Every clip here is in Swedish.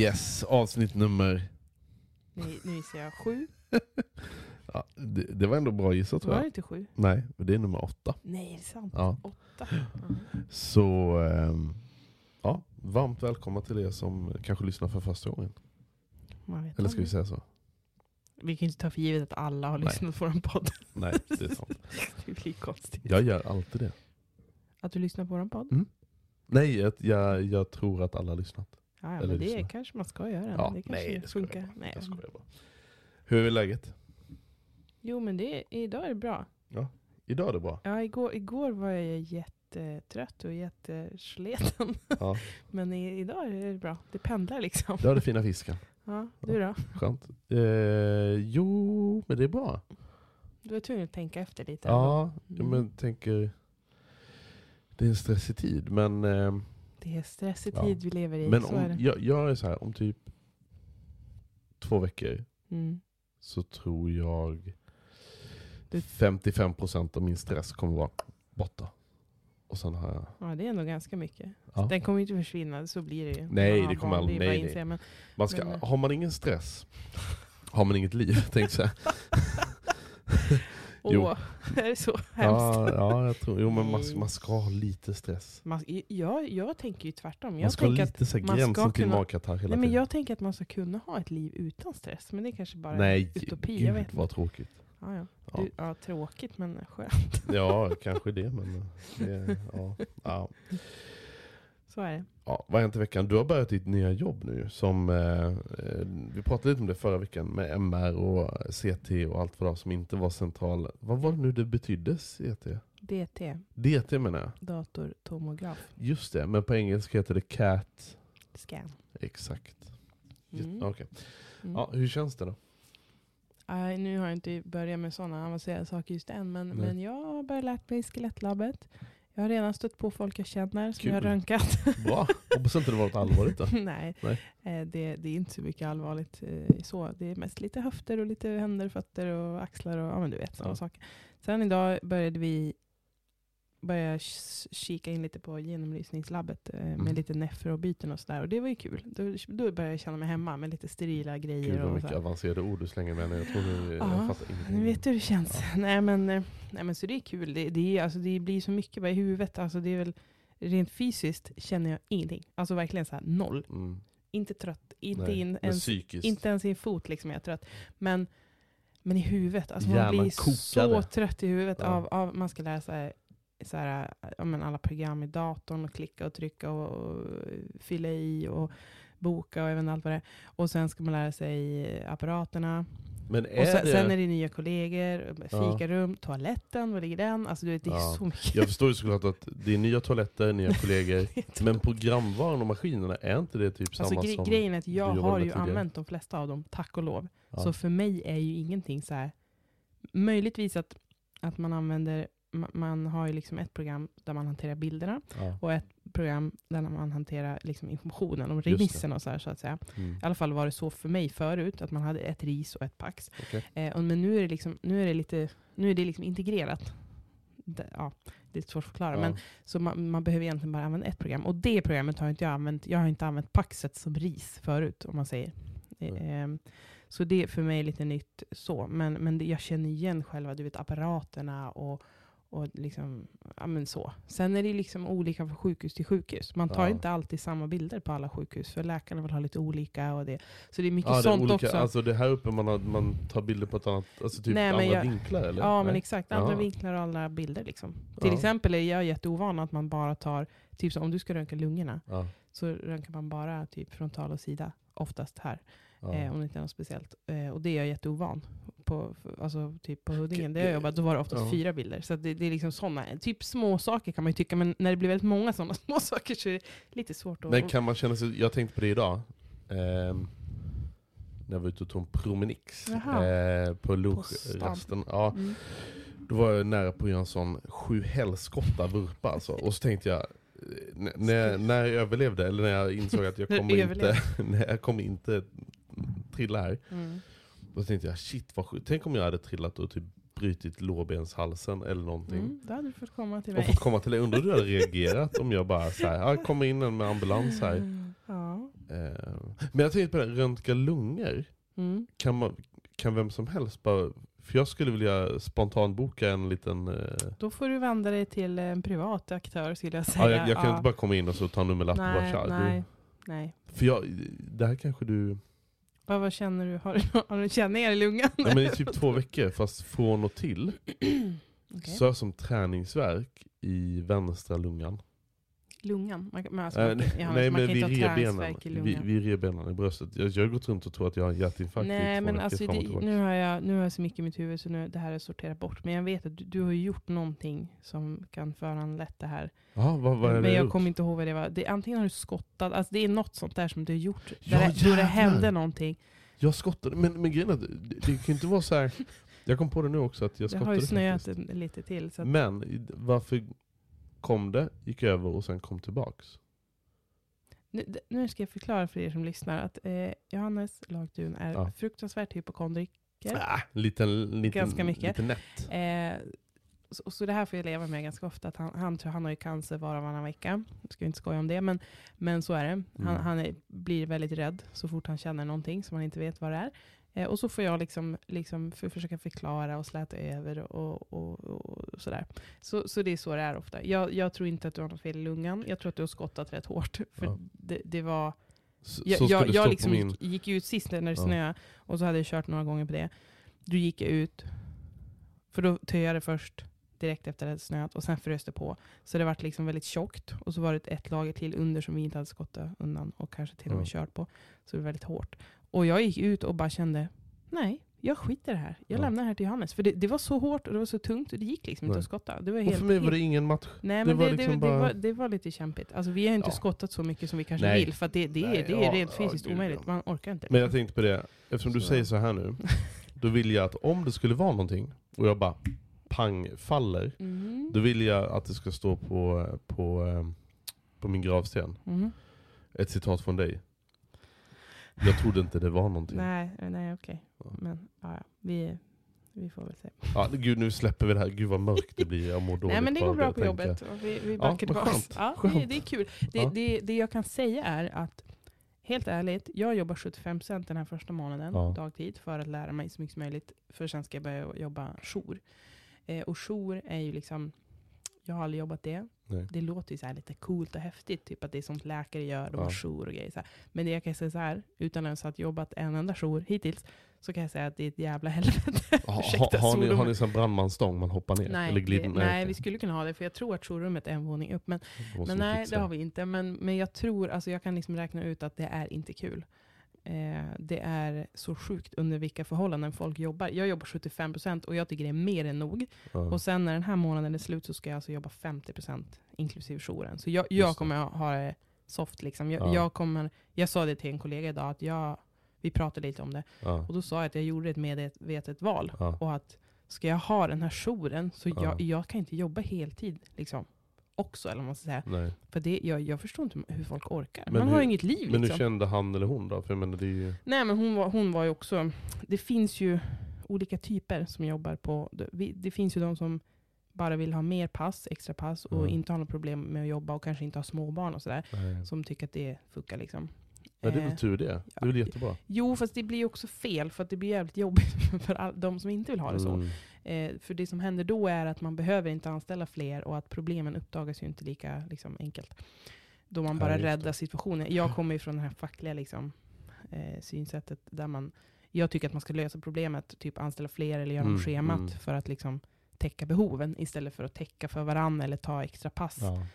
Yes, avsnitt nummer... Nu, nu gissar jag sju. Ja, det, det var ändå bra gissat tror Var det jag. inte sju? Nej, det är nummer åtta. Nej, det är sant. Ja. Åtta. Så ehm, ja, varmt välkomna till er som kanske lyssnar för första gången. Man vet Eller ska vi säga så? vi kan ju inte ta för givet att alla har Nej. lyssnat på vår podd. Nej, det är sant. det blir konstigt. Jag gör alltid det. Att du lyssnar på vår podd? Mm. Nej, jag, jag, jag tror att alla har lyssnat. Ja, ja, Eller men det lyssnar. kanske man ska göra. Ja, det kanske nej, det funkar. jag bara. Nej. Jag skojar bara. Hur är läget? Jo, men det, idag är det bra. Idag är det bra. Ja, igår, igår var jag jättetrött och jättesleten. Ja. men i, idag är det bra. Det pendlar liksom. Du har det fina fisken. Ja, du då? Skönt. Eh, jo, men det är bra. Du var tvungen att tänka efter lite. Ja, Mm. men tänker... Det är en stressig tid, men... ehm, Det är stressig Ja. tid vi lever i. Men är om, det. jag, jag är så här, om typ två veckor Mm. så tror jag Du- 55% av min stress kommer vara borta. Och sen har jag... Ja, det är ändå ganska mycket. Ja. Den kommer inte försvinna, så blir det ju. Nej, det kommer aldrig- är nej, nej. Men, Man ska, Men- har man ingen stress har man inget liv, tänkte jag. Jo. åh, är det så hemskt? Ja, ja, jag tror, jo, men man, man ska ha lite stress. Man, jag, jag tänker ju tvärtom. Man Jag ska ha lite så man gränsen till magkatarr hela nej, men tiden. jag tänker att man ska kunna ha ett liv utan stress. Men det är kanske bara Nej, är utopi. gud jag vet vad tråkigt. Ja, ja. Ja. Du, ja, tråkigt men skönt. Ja, kanske det, men det, ja, ja. Så är det. Ja, vad har hänt i veckan? Du har börjat ditt nya jobb nu. Som, eh, eh, vi pratade lite om det förra veckan med MR och CT och allt vad det var som inte var central. Vad var det nu det betydde CT? DT, DT menar jag. datortomograf, Just det, men på engelska heter det CAT. scan. Exakt. Mm. Okej. Mm. Ja, hur känns det då? Nej, nu har jag inte börjat med sådana avancerade saker just än. Men, Nej. men jag har börjat lärt mig skelettlabbet. Jag har redan stött på folk jag känner som Kul. jag har röntgat. Bra. Hoppas inte det var något allvarligt då. Nej, Nej. Eh, det, det är inte så mycket allvarligt. eh, så. Det är mest lite höfter och lite händer, fötter och axlar och ja, men du vet sådana Ja. saker. Sen idag började vi börja k- kika in lite på genomlysningslabbet eh, Mm. med lite nefrobyten och sådär. Och det var ju kul. Då, då började jag känna mig hemma med lite sterila grejer. Gud vad mycket så avancerade ord du slänger med nu. Jag tror jag Ja, fattar ingenting. Nu vet du hur det känns. Nej, men, eh, nej men så det är kul. Det, det, är, alltså, det blir så mycket bara i huvudet. Alltså, det är väl, rent fysiskt känner jag ingenting. Alltså verkligen så här noll. Mm. Inte trött. Inte, Nej, in, ens, inte ens i en fot liksom är jag trött. Men, men i huvudet. Alltså man Hjärnan blir så kokade. trött i huvudet Ja. av, av man ska lära sig så här, ja, men alla program i datorn och klicka och trycka och, och fylla i och boka och även allt vad det är. Och sen ska man lära sig apparaterna. Men är Och sen, det... sen är det nya kollegor, Ja. fikarum, toaletten, var ligger den? Alltså det är Ja. så mycket. Jag förstår ju såklart att det är nya toaletter, nya kollegor. men programvaran och maskinerna, är inte det typ Alltså, samma gre- som grejen är att jag har ju använt de flesta av dem, tack och lov. Ja. Så för mig är ju ingenting så här. Möjligtvis att, att man använder, man har ju liksom ett program där man hanterar bilderna Ja. och ett program där man hanterar liksom informationen om remissen och så här så att säga. Mm. I alla fall var det så för mig förut, att man hade ett RIS och ett PAX. Okej. Eh, och, men nu är det, liksom, nu är det, lite, nu är det liksom integrerat. Det, ja, det är svårt att förklara. Ja. Men, så man, man behöver egentligen bara använda ett program. Och det programmet har inte jag använt. Jag har inte använt Paxet som RIS förut, om man säger. Mm. Ehm, så det är för mig lite nytt så. Men, men det, jag känner igen själva du vet, apparaterna och, och liksom, ja, men så. Sen är det liksom olika från sjukhus till sjukhus. Man tar Ja. inte alltid samma bilder på alla sjukhus, för läkarna vill ha lite olika. Och det. Så det är mycket Ja, det är sånt olika, också. Alltså det här uppe man, har, man tar bilder på ett annat, alltså typ Nej, men andra jag- vinklar eller? Ja, men Nej? exakt. Andra Ja. vinklar och andra bilder. Liksom. Till exempel är jag jätteovan att man bara tar, typ som om du ska röntga lungorna, så röntgar man bara typ frontal och sida, oftast här. Ja. Eh, om det inte är något speciellt. Eh, och det är jag jätteovan. På, alltså, typ på Huddingen, där jag jobbat, då var det oftast ja. fyra bilder. Så det, det är liksom sådana, typ små saker kan man ju tycka, men när det blir väldigt många sådana små saker så är det lite svårt att... Men kan man känna sig, jag tänkte på det idag, ehm, när jag var ute och tog en promenix eh, på lunchrasten. Ja, Mm. då var jag nära på att göra en sån sju helskotta vurpa alltså. Och så tänkte jag, eh, n- när, när jag överlevde, eller när jag insåg att jag När kommer inte, nej, jag kommer inte trilla här. Mm. Då tänkte jag, shit vad sjukt. Tänk om jag hade trillat och typ brutit lårbenshalsen eller någonting. Mm, då hade du fått komma till Och mig. fått komma till dig. Undrar hur du hade reagerat om jag bara så här, ja, kommer in en med ambulans här. Ja. Eh, Men jag tänkte på det, röntga lungor. Mm. Kan, man, kan vem som helst bara... För jag skulle vilja spontanboka en liten... Eh, Då får du vända dig till en privat aktör skulle jag säga. ja, jag, jag kan Ja. inte bara komma in och så ta nummerlapp och bara tja. nej, Du, nej. för jag, det här kanske du... Vad, vad känner du? Har, du- har du känningar i lungan? Ja, men i typ två veckor, fast från och till. Okej. Så jag som träningsverk i vänstra lungan. Lungan? Man, alltså, Eh, man, kan- ja, nej man men vid revbenen. Vid, vid revbenen i bröstet. Jag, jag har gått runt och tror att jag har en hjärtinfarkt Nej men alltså det, nu, har jag, nu har jag så mycket i mitt huvud så nu, det här är sorterat bort. Men jag vet att du, du har gjort någonting som kan föranlett det här. Ja, vad, vad det men jag gjort? kommer inte ihåg vad det var. Det, antingen har du skottat, alltså det är något sånt där som du har gjort. Ja, där, det- då det hände någonting. Jag skottade, men, men grejen är att det, det kan ju inte vara så här. Jag kom på det nu också att jag Det skottade har ju snöat faktiskt. lite till. Att, Men varför kom det, gick över och sen kom tillbaks? nu, nu ska jag förklara för er som lyssnar att eh, Johannes Lagtun är Ja. fruktansvärt hypokondriker. Ah, liten, liten, Ganska mycket. Lite nätt. Eh, så, så det här får jag leva med ganska ofta. Att han, han, tror han har ju cancer var och varannan vecka. Jag ska inte skoja om det, men, men så är det. Han, Mm. han är, blir väldigt rädd så fort han känner någonting som han inte vet vad det är. Eh, och så får jag liksom, liksom för, försöka förklara och släta över och, och, och sådär. Så, så det är så det är ofta. Jag, jag tror inte att du har något fel i lungan. Jag tror att du har skottat rätt hårt. För Ja. det, det var... Så, Jag, så jag, jag liksom min... gick, gick ut sist när det Ja. snöade och så hade jag kört några gånger på det. Då gick jag ut, för då töade det först direkt efter det hade snöat och sen frös det på. Så det vart liksom väldigt tjockt och så var det ett lager till under som vi inte hade skottat undan och kanske till och med Ja. kört på. Så det var väldigt hårt. Och jag gick ut och bara kände, nej, jag skiter det här. Jag Ja. lämnar det här till Johannes. För det, det var så hårt och det var så tungt och det gick liksom inte Nej. att skotta. Det var Och helt, för mig var det ingen match. Nej, Det men var det, det, liksom det, bara- var, det var lite kämpigt. Alltså, vi har inte Ja. skottat så mycket som vi kanske Nej. vill, för det, det, är, Nej, det är ja, rent ja, fysiskt gud, omöjligt. ja. Man orkar inte. Men jag tänkte på det, eftersom du Så. säger så här nu. Då vill jag att om det skulle vara någonting och jag bara pang faller. Mhm. Då vill jag att det ska stå på, på, eh, på min gravsten. Mhm. Ett citat från dig. Jag trodde inte det var någonting. Nej, nej okej. Ja. Men ja, ja, vi, vi får väl se. Ja, gud nu släpper vi det här. Gud vad mörkt det blir. Jag mår dåligt Nej men det går bra på tänka. jobbet. Och vi, vi Ja, backar tillbaka. skönt. Ja, det, det är kul. Det, Ja. det, det jag kan säga är att Helt ärligt, jag jobbar 75% den här första månaden, Ja. dagtid, för att lära mig så mycket som möjligt. För sen ska jag börja jobba jour. Eh, och jour är ju liksom, jag har aldrig jobbat det. Nej. Det låter ju så här lite coolt och häftigt, typ att det är sånt läkare gör, de Ja. har jour och grejer. Så här. Men det jag kan säga så här, utan ens att jobbat en enda jour hittills, så kan jag säga att det är ett jävla helvete. Ha, Ursäkta, ha, har, ni, har svordomen. ni sån brandmansstång man hoppar ner? Nej, Eller glider, nej, okej. vi skulle kunna ha det, för jag tror att jourrummet är en våning upp. Men, men nej, fixa det har vi inte. Men, men jag tror, alltså jag kan liksom räkna ut att det är inte kul. Eh, det är så sjukt under vilka förhållanden folk jobbar. Jag jobbar 75% och jag tycker det är mer än nog. Ja. Och sen när den här månaden är slut så ska jag alltså jobba 50% inklusive jouren. Så jag, jag kommer ha- det soft liksom. Jag, Ja. jag, kommer, jag sa det till en kollega idag, att jag, vi pratade lite om det. ja. Och då sa jag att jag gjorde ett medvetet val. Och att ska jag ha den här jouren så Ja. jag, jag kan inte jobba heltid liksom. Också, eller man ska säga. Nej. För det, jag, jag förstår inte hur folk orkar. Men Man har hur- ju inget liv Men hur liksom. kände han eller hon då? För jag menar, det är ju... Nej men hon var, hon var ju också, det finns ju olika typer som jobbar på, det, det finns ju de som bara vill ha mer pass, extra pass och Mm. inte har något problem med att jobba och kanske inte har småbarn och sådär. Nej. Som tycker att det funkar liksom. Ja, det är Eh, väl tur det. Det är väl jättebra. Jo, fast det blir också fel för att det blir jävligt jobbigt för all, de som inte vill ha det så. Mm. Eh, för det som händer då är att man behöver inte anställa fler och att problemen uppdagas ju inte lika liksom, enkelt. Då man Ja, bara det. räddar situationen. Jag kommer ju från det här fackliga liksom, eh, synsättet där man, jag tycker att man ska lösa problemet, typ anställa fler eller göra om Mm, schemat mm. för att liksom täcka behoven istället för att täcka för varandra eller ta extra pass Ja.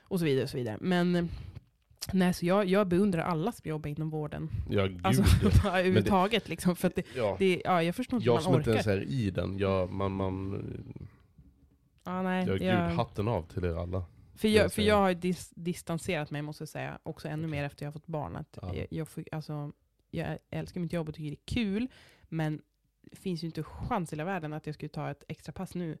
och så vidare. Och så vidare. Men nej, så jag, jag beundrar alla som jobbar inom vården. ja, gud. Alltså ja. överhuvudtaget. Liksom, för att det, ja. det, ja, jag förstår inte hur Jag man som inte orkar. ens är i den, jag, man, man, ja, nej, jag, gud, jag- hatten av till er alla. För jag jag, för jag har dis distanserat mig, måste jag säga, också ännu mer efter jag har fått barn. Att Ja. jag, jag, får, alltså, jag älskar mitt jobb och tycker det är kul, men det finns ju inte chans i hela världen att jag skulle ta ett extra pass nu.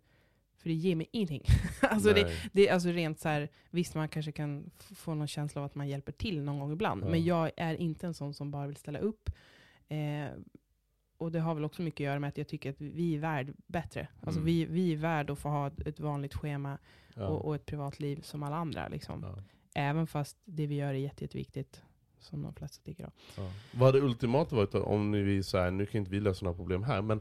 För det ger mig ingenting. alltså det, Nej. det är alltså rent så här, visst man kanske kan få någon känsla av att man hjälper till någon gång ibland, Ja. men jag är inte en sån som bara vill ställa upp. Eh, och det har väl också mycket att göra med att jag tycker att vi är värd bättre. Alltså Mm. vi, vi är värd att få ha ett, vanligt schema Ja. och, och ett privatliv som alla andra. Liksom. Ja. Även fast det vi gör är jätte, jätteviktigt, som de flesta tycker om. Ja. Vad hade ultimata varit då, om ni vill säga, nu kan inte vi lösa några problem här, men,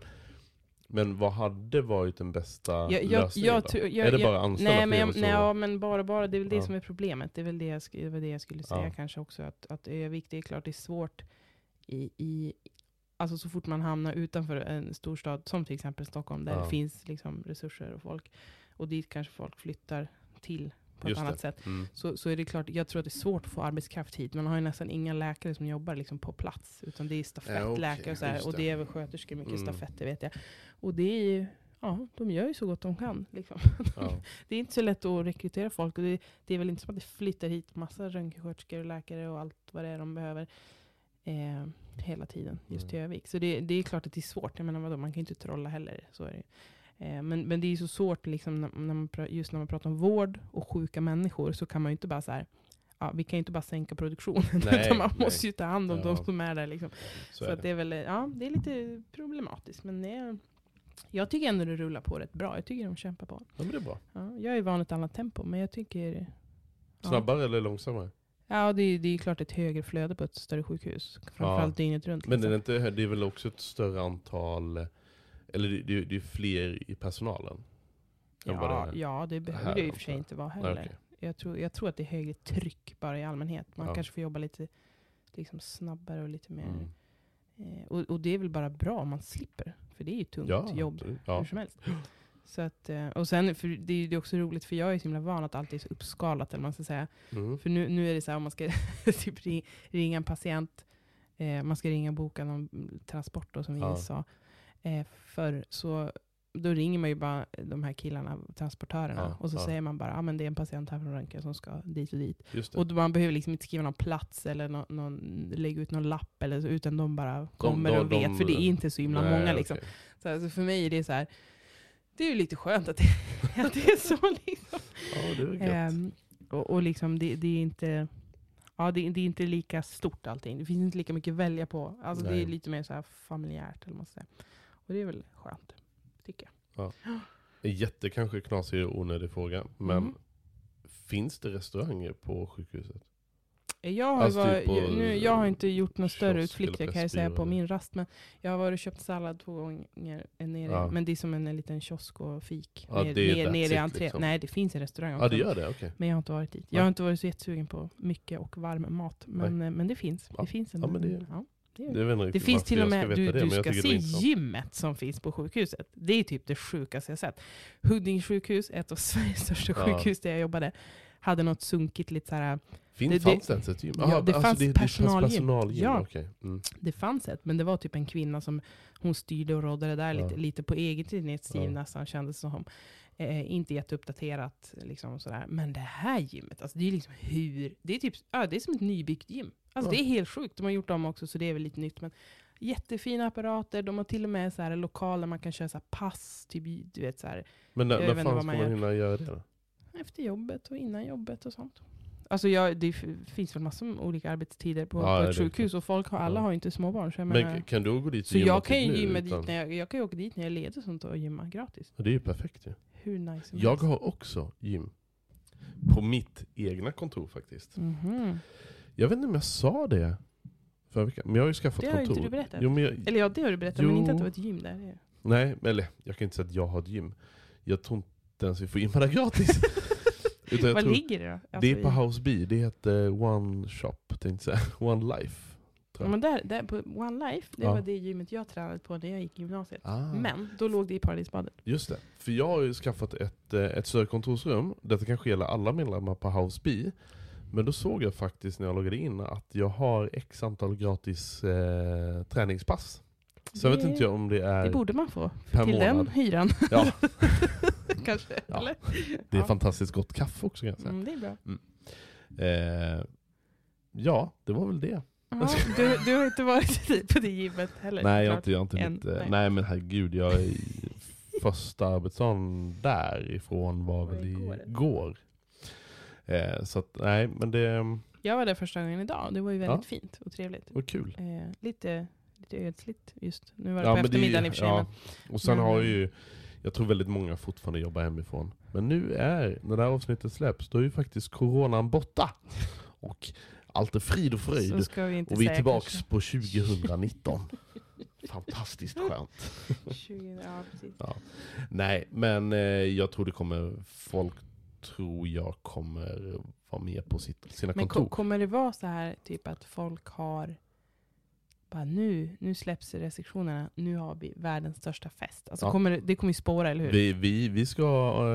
men vad hade varit den bästa Jag, jag, lösningen jag, tror- jag, är det jag, bara anställa nej, men, jag, nej, ja, men bara, bara, det är väl det Ja. som är problemet. Det är väl det jag, det var det jag skulle säga Ja. kanske också. Att, att Övik, det är klart det är svårt i, i alltså så fort man hamnar utanför en storstad, som till exempel Stockholm, där det finns liksom resurser och folk, och dit kanske folk flyttar till på Just ett det. annat sätt. Mm. Så, så är det klart, jag tror att det är svårt att få arbetskraft hit. Man har ju nästan inga läkare som jobbar liksom på plats. Utan det är stafettläkare okej, och så här, Och det. det är väl sköterskor, mycket Mm. stafetter vet jag. Och det är ju, ja, de gör ju så gott de kan. Liksom. Ja. det är inte så lätt att rekrytera folk. Och det, det är väl inte som att det flyttar hit massa röntgensköterskor och läkare och allt vad det är de behöver. Eh, hela tiden, just Mm. Övik. Så det, det är klart att det är svårt. Jag menar vadå, man kan ju inte trolla heller. Så är det. Eh, men, men det är så svårt, liksom, när, man, just när man pratar om vård och sjuka människor, så kan man ju inte bara så här, ja, vi kan ju inte bara sänka produktionen, Nej, utan man nej. måste ju ta hand om Ja. de som är där. Liksom. Så Så, är att det det. är väl, ja, det är lite problematiskt. Men är, jag tycker ändå det rullar på rätt bra. Jag tycker de kämpar på. Ja, men det är bra. Ja, jag är van ett annat tempo, men jag tycker... Ja, Snabbare eller långsammare? ja det, är, det är klart ett högre flöde på ett större sjukhus. Framförallt dygnet runt. Men det liksom. är, inte, det är väl också ett större antal, eller det, det, det är fler i personalen? ja, det ja, det behöver här det i och för sig inte vara Nej, heller. okej. Jag, tror, jag tror att det är högre tryck bara i allmänhet. Man Ja. kanske får jobba lite liksom, snabbare och lite mer... Mm. Eh, och, och det är väl bara bra om man slipper. För det är ju tungt Ja, jobb absolut. hur Ja. som helst. Så att, eh, och sen, för det är ju också roligt, för jag är så himla van att allt är så uppskalat, eller man ska säga. Mm. För nu, nu är det så här, om man ska typ ri- ringa en patient, eh, man ska ringa och boka någon transport då, som vi Ja. sa. Eh, för så då ringer man ju bara de här killarna, transportörerna, Ja, och så ja. säger man bara, ja ah, men det är en patient här från röntgen som ska dit och dit. Och då man behöver liksom inte skriva någon plats eller någon, någon, lägga ut någon lapp, eller så, utan de bara kommer de- och vet, de- för det är inte så himla Nej, många. Liksom. okej. Så alltså för mig är det så här, det är ju lite skönt att det, att det är så. Liksom. Ja, det är gött. Ehm, och, och liksom det, det är inte Ja, det, det är inte lika stort allting. Det finns inte lika mycket att välja på. Alltså det är lite mer så här familjärt. Eller man säga. Och det är väl skönt, tycker jag. En jätte kanske knasig och onödig fråga, men Mm. finns det restauranger på sjukhuset? Jag har, Alltså varit, typ nu, jag har inte gjort några större utflykter kan jag säga på min rast. Men jag har varit och köpt sallad två gånger nere. Ja. Men det är som en, liten kiosk och fik. Ja, ner, ner, that's ner i it, entré. liksom. Nej, det finns en restaurang också. Ja, det gör det? Okej. Men jag har inte varit dit. Jag har inte varit så jättesugen på mycket och varm mat. Men, eh, men det finns. Ja. Det finns en, Ja, men det- ja, det, Det, det finns till och med, du, det, du ska se gymmet som finns på sjukhuset. Det är typ det sjukaste jag sett. Huddinge sjukhus, ett av Sveriges största Ja. sjukhus där jag jobbade, hade något sunkigt, lite så här Fin, Det- fanns det ens ett gym? Ja, Aha, det fanns det, personalgym. personalgym. Ja. okej. Mm. Det fanns ett, men det var typ en kvinna som hon styrde och rådde det där Ja. lite, lite på eget initiativ Ja. nästan kändes det som. Eh, inte jätteuppdaterat liksom sådär. Men det här gymmet, alltså det är liksom hur, det är typ, ja, det är som ett nybyggt gym. Alltså Ja. det är helt sjukt, de har gjort om också så det är väl lite nytt. Men jättefina apparater, de har till och med så här lokaler man kan köra så pass, typ, du vet så här, Men när, Jag när fan ska man gör. hinna göra det då? efter jobbet och innan jobbet och sånt. Alltså jag, det finns väl massor med olika arbetstider på, Ja, på ett sjukhus och folk har, alla Ja. har ju inte småbarn. Så jag Men menar, kan du gå dit och Så gymma jag kan typ ju nu gymma utan- dit när jag, jag kan ju åka dit när jag och sånt och gymma gratis. Ja, Det är ju perfekt ju. Hur nice som Jag helst. har också gym. På mitt egna kontor faktiskt. Mhm. Jag vet inte om jag sa det förra veckan, men jag har ju skaffat Det har ju kontor. inte du berättat. Jo, men jag, Eller ja, det har du berättat, men Jo. inte att det var ett gym där. Det- nej, eller jag kan inte säga att jag har ett gym. Jag tror inte ens vi får gymma där gratis. Utan jag Vad tror, ligger det då? Alltså det är på i- House B, det heter One Shop, tänkte jag säga. One Life. Ja, men där, där på One Life, det Ja. var det gymmet jag tränade på när jag gick i gymnasiet. Ah. Men då låg det i Paradisbadet. Just det. För jag har ju skaffat ett, eh, ett kontorsrum. Detta kanske gäller alla medlemmar på House B. Men då såg jag faktiskt när jag loggade in att jag har x antal gratis eh, träningspass. Så jag vet Det- inte om det är... Det borde man få. per Till den månad. hyran. Ja, Kanske. Ja. Eller? det är Ja. fantastiskt gott kaffe också kan jag säga. Mm, det är bra. Eh, ja, det var väl det. Ja, du, du har inte varit på det gymmet heller? nej, jag har inte, jag har inte Än, mitt, eh, nej. nej. men herregud, jag är första arbetsdagen därifrån var väl igår. igår. Eh, så att, nej men det Jag var där första gången idag och det var ju väldigt Ja. fint och trevligt. var kul. Eh, lite, lite ödsligt just. Nu var det Ja, på men det eftermiddagen i och för sig. ja. men- Och sen Men, har ju, jag tror väldigt många fortfarande jobbar hemifrån. Men nu är, när det här avsnittet släpps, då är ju faktiskt coronan borta. Och allt är frid och Så fröjd. vi Och vi är kanske. på 2019. Fantastiskt skönt. 20, ja. Nej, men eh, jag tror det kommer, folk tror jag kommer vara med på sitt, sina Men ko- kontor. kommer det vara så här typ att folk har bara nu, nu släpps restriktionerna, nu har vi världens största fest. Alltså Ja. kommer det, det kommer ju spåra, eller hur? Vi, vi, vi ska ha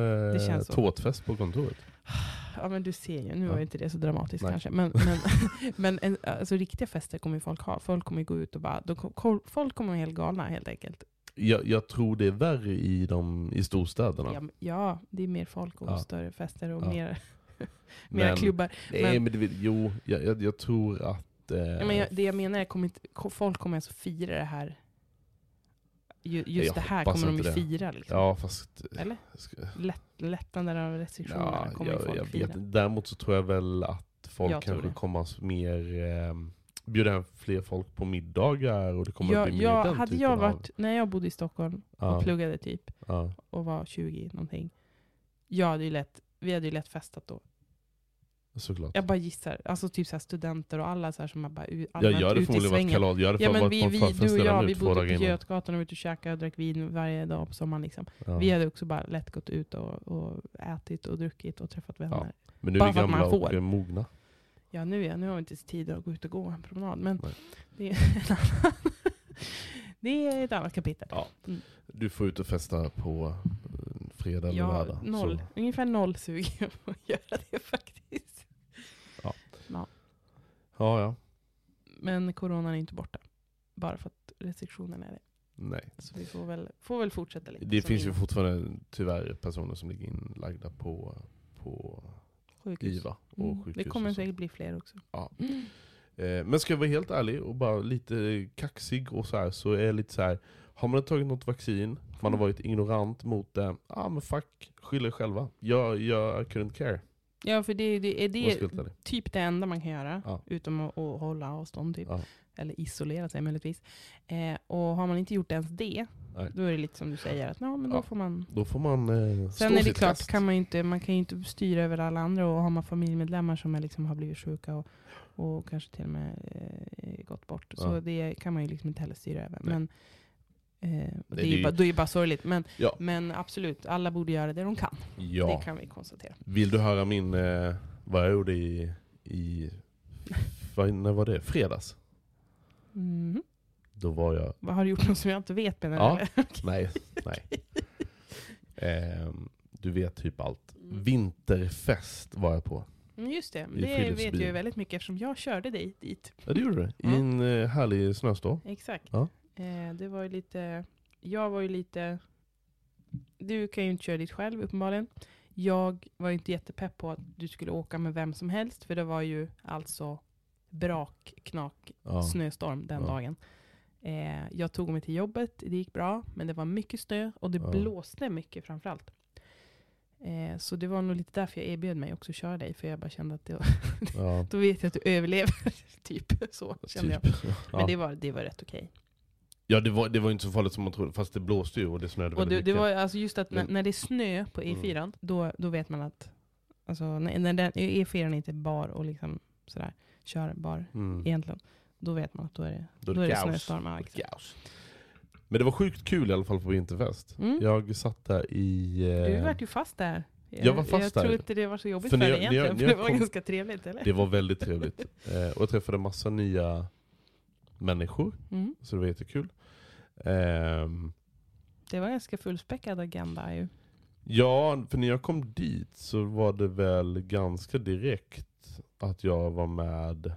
eh, tårtfest på kontoret. Ja men du ser ju, nu Ja. var inte det så dramatiskt Nej. kanske. Men, men, men en, alltså, riktiga fester kommer ju folk ha. Folk kommer gå ut och bara, de, folk kommer vara helt galna helt enkelt. Jag, jag tror det är värre i, de, i storstäderna. Ja, ja, det är mer folk och Ja. större fester och Ja. mer, mera Men- klubbar. Nej, Men- det, jo, jag, jag, jag tror att... Eh, Ja, men det jag menar är ko- folk kommer alltså fira det här. Ju, just Jag det här kommer de ju det. fira. Liksom. ja, fast... Eller? Ska, Lätt, lättnader av restriktionerna ja, kommer jag, folk jag fira. vet. Däremot så tror jag väl att folk Jag kanske kommer att mer... Eh, bjuda hem fler folk på middagar och det kommer att Jag, bli mer jag, den hade jag av... varit, när jag bodde i Stockholm Ja. och pluggade typ, Ja, och var 20 någonting. Jag hade ju lätt, vi hade ju lätt festat då. Såklart. Jag bara gissar. Alltså typ så här studenter och alla så här som har bara jag allmänt det ute i svängen. kalas. Jag hade Ja men vi, vi, du och jag, vi bodde på. Götgatan och var ute och käkade och drack vin varje dag på sommaren. Liksom. Ja. Vi hade också bara lätt gått ut och, och ätit och druckit och träffat vänner. Men nu är vi gamla och eh, mogna. Ja, nu, är, nu har vi inte tid att gå ut och gå en promenad. Men Nej. det är, en annan, det är ett annat kapitel. Ja. Mm. Du får ut och festa på eh, fredag eller Jag lördag. noll, Så, ungefär noll sugen på att göra det faktiskt. Ja. Ja. ja. Men coronan är inte borta. Bara för att restriktionerna är det. Nej. Så vi får väl, får väl fortsätta lite. Det finns ju fortfarande tyvärr personer som ligger inlagda på, på Sjukhus. IVA och Mm. sjukhus. Det kommer säkert bli fler också. Ja. Mm. Eh, Men ska jag vara helt ärlig och bara lite kaxig och så här, så är lite så här. Har man tagit något vaccin, man har varit ignorant mot det, ja ah, men fuck, skyll er själva. Jag, jag couldn't care. Ja, för det, det, är det typ det enda man kan göra. Ja. Utom att, att hålla avstånd typ. Ja. Eller isolera sig möjligtvis. Eh, och har man inte gjort ens det, Nej. då är det lite som du säger, att ja, men då Ja. får man... Då får man eh, Sen är det klart, kan man, inte, man kan ju inte styra över alla andra och har man familjemedlemmar som är liksom har blivit sjuka och, och kanske till och med eh, gått bort, så det kan man ju liksom inte heller styra över. Nej. Men eh, det, det är ju bara, då är det bara sorgligt. Men, Ja. men absolut, alla borde göra det de kan. Ja. Det kan vi konstatera. Vill du höra min, eh, vad jag gjorde i, i vad, när var det? Fredags? Mhm. Då var jag, Vad har du gjort något som jag inte vet menar Ja. nej, nej. Ehm, du vet typ allt. Mm. Vinterfest var jag på. Mm, Just det, I det vet jag ju väldigt mycket eftersom jag körde dig dit. Ja, det gjorde du. I en eh, härlig snöstorm. Exakt. Ja. Eh, det var ju lite, jag var ju lite, du kan ju inte köra dit själv uppenbarligen. Jag var ju inte jättepepp på att du skulle åka med vem som helst, för det var ju alltså brak, knak, Ja. snöstorm den Ja. dagen. Eh, jag tog mig till jobbet, det gick bra, men det var mycket snö och det Ja. blåste mycket framförallt. Eh, så det var nog lite därför jag erbjöd mig också att köra dig, för jag bara kände att det var, Ja, då vet jag att du överlever. typ så kände jag. typ. Men Ja. det var, det var rätt okej. Ja, det var, det var inte så farligt som man trodde, fast det blåste ju och det snöade Och väldigt det, det mycket. var alltså just att när, Men- när det är snö på E4, då, då vet man att alltså, när, när den, E4 inte är bar och liksom sådär, körbar Mm. egentligen, då vet man att då är det, Då då det är det kaos. snöstorm. Ja, Då är det exakt. kaos. Men det var sjukt kul i alla fall på vinterfest. Mm. Jag satt där i... Du Eh, vart ju fast där. Jag var fast jag där. tror inte det var så jobbigt För dig jag- jag- egentligen, när för jag det var kom- ganska trevligt eller? det var väldigt trevligt. Eh, och jag träffade massa nya människor, Mm. så det var jättekul. Ehm, Det var en ganska fullspäckad agenda ju. ja, för när jag kom dit så var det väl ganska direkt att jag var med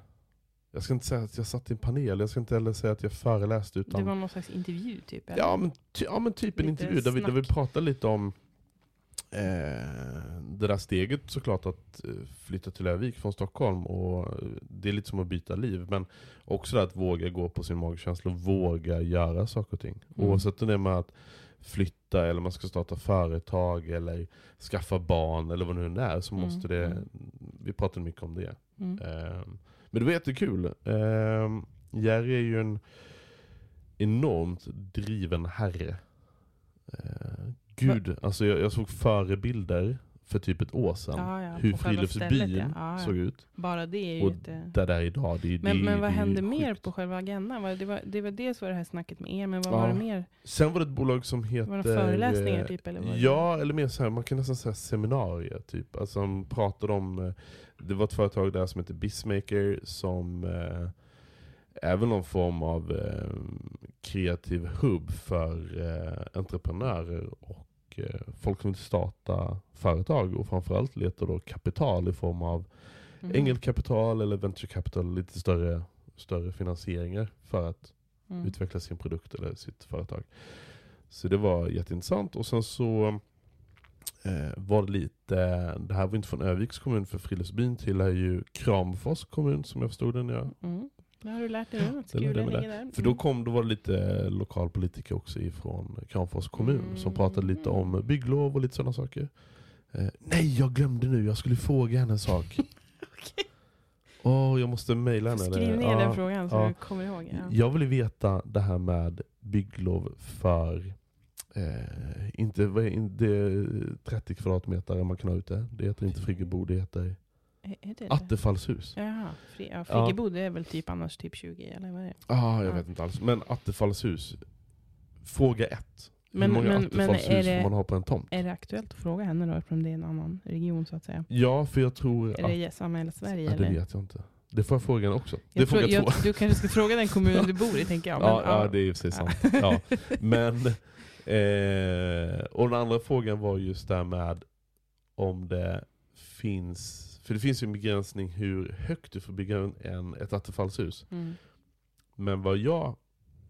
jag ska inte säga att jag satt i en panel, jag ska inte heller säga att jag föreläste utan Det var någon slags intervju typ? eller? Ja men, ty, ja, men typ en Lite intervju där vi, där vi pratar lite om eh, det där steget såklart att eh, flytta till Övik från Stockholm. Och eh, Det är lite som att byta liv. Men också det att våga gå på sin magkänsla och våga göra saker och ting. Mm. Oavsett om det är med att flytta eller man ska starta företag eller skaffa barn eller vad det nu är så Mm, måste det, mm. vi pratar mycket om det. Mm. Ehm, Men det var jättekul. Ehm, Jerry är ju en enormt driven herre. Ehm, Gud, alltså jag, jag såg förebilder för typ ett år sedan. Ja, ja, hur friluftsbyn ja. Såg ut. Bara det är ju Och inte... Där det är idag. Det, det, Men, men det vad är hände mer på själva agendan? Det var, det var dels var det här snacket med er, men vad var det mer? Sen var det ett bolag som heter... Var det föreläsningar typ? Eller var det- Ja, eller mer så här, man kan nästan säga seminarier. Typ. Alltså, de pratade om, eh, det var ett företag där som heter Bizmaker som eh, väl någon form av eh, kreativ hubb för eh, entreprenörer och eh, folk som vill starta företag och framförallt letar då kapital i form av Mhm. ängelkapital eller venture capital, lite större, större finansieringar för att Mm. utveckla sin produkt eller sitt företag. Så det var jätteintressant. Och sen så eh, var det lite, det här var inte från Öviks kommun för Friluftsbyn tillhör ju Kramfors kommun som jag förstod det när jag Mm. Det har du lärt dig Skule mig ligger där. för då Mm. kom, då var det lite lokalpolitiker också ifrån Kramfors kommun som pratade lite Mm. om bygglov och lite sådana saker. Eh, nej, jag glömde nu. Jag skulle fråga henne en sak. Okej. Åh, jag måste mejla henne. Skriv ner Ja. den frågan så ja. du kommer ihåg. Ja. Jag vill veta det här med bygglov för eh, inte, vad är, in- det är 30 kvadratmeter man kan ha ute. Det heter inte friggebod, det heter Är, är det det? attefallshus. Jaha, fri, ja, friggebod är väl typ annars typ 20 eller vad är det? Ah, jag Ja. vet inte alls. Men attefallshus. Fråga ett. Men- Hur många men- men attefallshus är det- får man ha på en tomt? Är det aktuellt att fråga henne då eftersom det är en annan region så att säga? Ja, för jag tror Är att... det samma hela Sverige Ja, det eller? vet jag inte. Det får jag fråga henne också. Det är Jag tror, fråga jag, två. du kanske ska fråga den kommun du bor i tänker jag. Men, Ja, ja, det är ju precis Ja. sant. Ja. Men, eh, och den andra frågan var just det här med om det finns, för det finns ju en begränsning hur högt du får bygga en, ett attefallshus. Mm. Men vad jag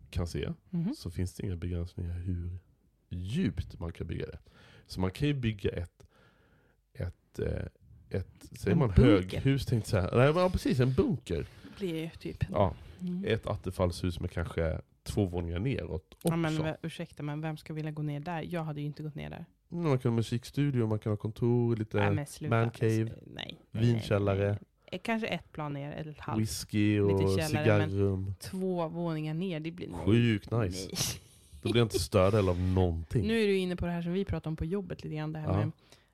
kan se Mhm. så finns det inga begränsningar hur djupt man kan bygga det. Så man kan ju bygga ett, ett, eh, ett säger En man bunker. höghus tänkte jag säga. Nej, men ja, precis, en bunker. blir ju typ. Ja, Mm. ett attefallshus med kanske två våningar neråt också. Ja, men, ursäkta, men vem ska vilja gå ner där? Jag hade ju inte gått ner där. Man kan ha musikstudio, man kan ha kontor, lite Nej, mancave, Nej, nej, vinkällare. nej, nej. Kanske ett plan ner, eller ett halvt. whisky och cigarrum. Två våningar ner, det blir. Sjukt nice. Nej. Då blir jag inte störd heller av någonting. Nu är du inne på det här som vi pratade om på jobbet lite grann, det här Ja. med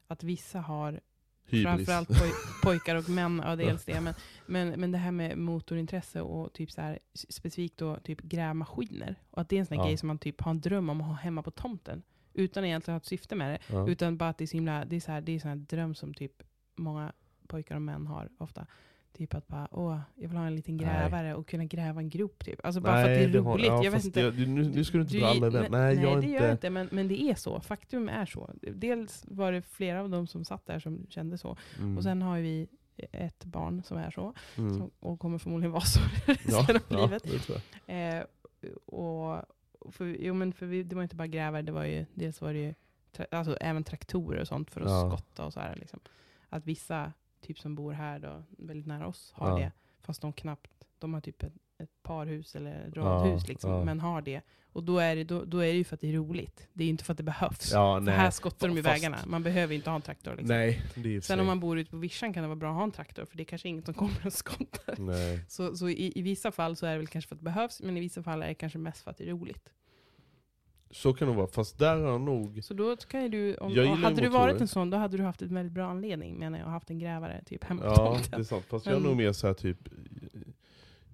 att vissa har, Hybris. framförallt poj pojkar och män, ja dels det, men, men, men det här med motorintresse och typ så här, specifikt då typ grävmaskiner. Och att det är en sån Ja. grej som man typ har en dröm om att ha hemma på tomten. Utan egentligen ha ett syfte med det. Ja. Utan bara att det är så himla, det är så här, det är sån här dröm som typ många pojkar och män har ofta. Typ att bara, åh, jag vill ha en liten Nej. grävare och kunna gräva en grop typ. Alltså bara för att det är roligt. har- ja, jag vet inte. du- nu, nu ska du inte Du- dra alla event. Nej, jag det inte... gör jag inte, men, men det är så. Faktum är så. Dels var det flera av dem som satt där som kände så. Mm. Och sen har vi ett barn som är så, Mm. som, och kommer förmodligen vara så Ja, resten av ja, livet. jag. Eh, och för, jo, men för vi, det var inte bara grävare, det var ju, dels var det ju tra, alltså, även traktorer och sånt för att Ja. skotta och så här. Liksom. Att vissa, typ som bor här då, väldigt nära oss, har Ja. det. Fast de knappt, de har typ ett, ett parhus eller radhus liksom, ja. men har det. Och då är det, då, då är det ju för att det är roligt. Det är ju inte för att det behövs. Ja, för här skottar de ju vägarna. Man behöver inte ha en traktor. Liksom. Nej, Sen sig- om man bor ute på vischan kan det vara bra att ha en traktor, för det är kanske inget som kommer och skottar. Nej. Så, så i, i vissa fall så är det väl kanske för att det behövs, men i vissa fall är det kanske mest för att det är roligt. Så kan det vara, fast där har jag nog... Så då kan du, om, Jag hade du motorer. varit en sån, då hade du haft en väldigt bra anledning menar jag, och haft en grävare typ hemma på Ja, tomten. det är sant. Fast jag är Men- nog mer så här typ...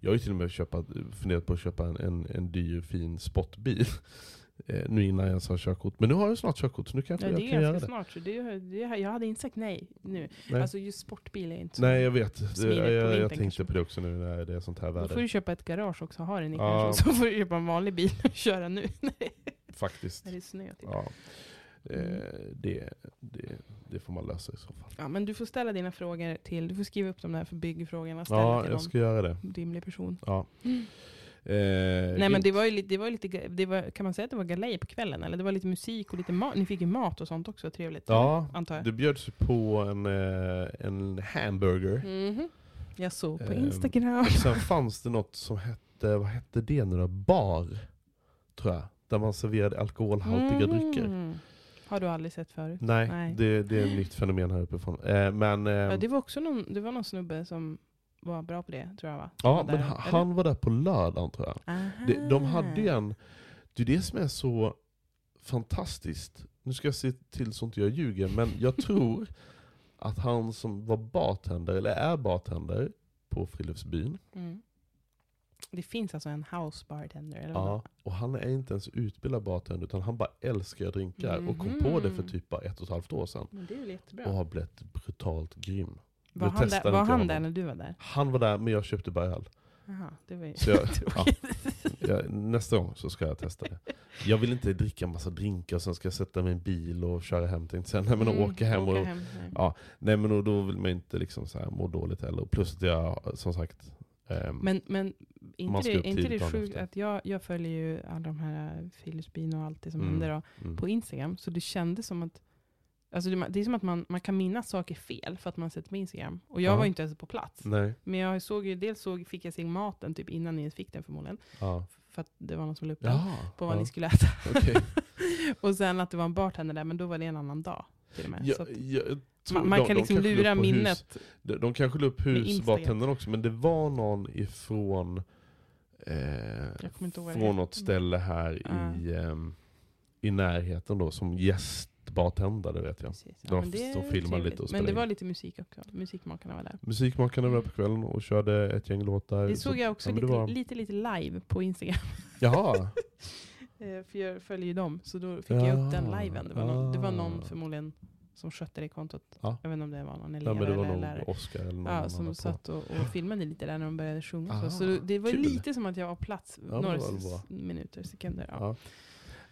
Jag har ju till och med köpa, funderat på att köpa en, en, en dyr fin sportbil. Eh, nu innan jag ens har körkort. Men nu har jag snart körkort, så nu kanske Ja, jag det kan är göra ganska det. snart, så det, det, jag hade inte sagt nej nu. Nej. Alltså just sportbil är inte så. Nej jag vet, det, jag, jag, vintern tänkte på det också nu när det är sånt här då får väder. du köpa ett garage också och ha den i Ja. så får du köpa en vanlig bil och köra nu. Faktiskt. När det är snö. Typ. Ja. Eh, Mm. det, det, det får man lösa i så fall. Ja, men du får ställa dina frågor till, du får skriva upp de där för byggfrågorna, Ja, jag ska göra det. rimlig person. Ja. Mm. Eh, Nej men det var ju lite, det var ju lite det var, kan man säga att det var galej på kvällen? Eller det var lite musik och lite mat, ni fick ju mat och sånt också, trevligt. Ja, antar jag. det bjöds på en, eh, en hamburger. Mhm. Jag såg på Ehm, Instagram. Och sen fanns det något som hette, vad hette det nu då? Bar, tror jag. Där man serverade alkoholhaltiga drycker. Har du aldrig sett förut? Nej, Nej. Det, det är ett nytt fenomen här uppifrån. Eh, men eh, Ja, det var också någon, det var någon snubbe som var bra på det, tror jag va? Som ja, var men där, han, han var där på lördagen tror jag. Det, de hade ju en, det är det som är så fantastiskt. Nu ska jag se till så inte jag ljuger, men jag tror att han som var bartender, eller är bartender på Friluftsbyn, Mm. Det finns alltså en house bartender? Eller Ja, vad? och han är inte ens utbildad bartender utan han bara älskar drinkar och kom på det för Mhm. typ bara ett och ett halvt år sedan. Men det är jättebra. Och har blivit brutalt grym. var Nu han, där, var han där när du var där? Han var där men jag köpte bara öl. Aha, det var ju Så jag, ja, jag, nästa gång så ska jag testa det. Jag vill inte dricka massa drinkar och sen ska jag sätta mig i en bil och köra hem tänkte jag. Nej men Mm, åka hem och... nej. Ja, nej men och då vill man inte liksom så här må dåligt heller. Plus att jag som sagt... ehm, Men, men inte det, inte det sjukt att jag, jag följer ju alla de här Friluftsbyn och allt det som Mm. händer då, mm. på Instagram. Så det kändes som att Alltså det, det är som att man, man kan minnas saker fel för att man sett på Instagram. Och jag Ja. var ju inte ens på plats. Nej, Men jag såg ju, dels såg, fick jag se maten typ innan ni fick den förmodligen. ja. För att det var någon som la upp den Ja, på vad ni skulle äta. Okej. och sen att det var en bartender där, men då var det en annan dag. Till och med. Ja, så jag tror man, man de- kan de liksom lura hus- minnet. De, de kanske la upp husbartendern också, men det var någon ifrån eh, från något ställe här Ja. i, ehm, i närheten då, som gästbartendare vet jag. Precis. De men det är stod och filmade lite och Men det var in. lite musik också. Musikmakarna var där. Musikmakarna var där på kvällen och körde ett gäng låtar. Det så- såg jag också ja, lite, var- lite, lite live på Instagram. Jaha, Eh, För jag följer ju dem, så då fick jag upp den Ja, liven. Det var, någon, det var någon ah. förmodligen som skötte det kontot. Ja. Jag vet inte om det var någon elev ja, men det var eller nog lärare. Oscar eller någon Ja, som satt och, och filmade lite där när de började sjunga. Ah, så det, var kul. lite som att jag var plats men några minuter, sekunder. Ja. Ja.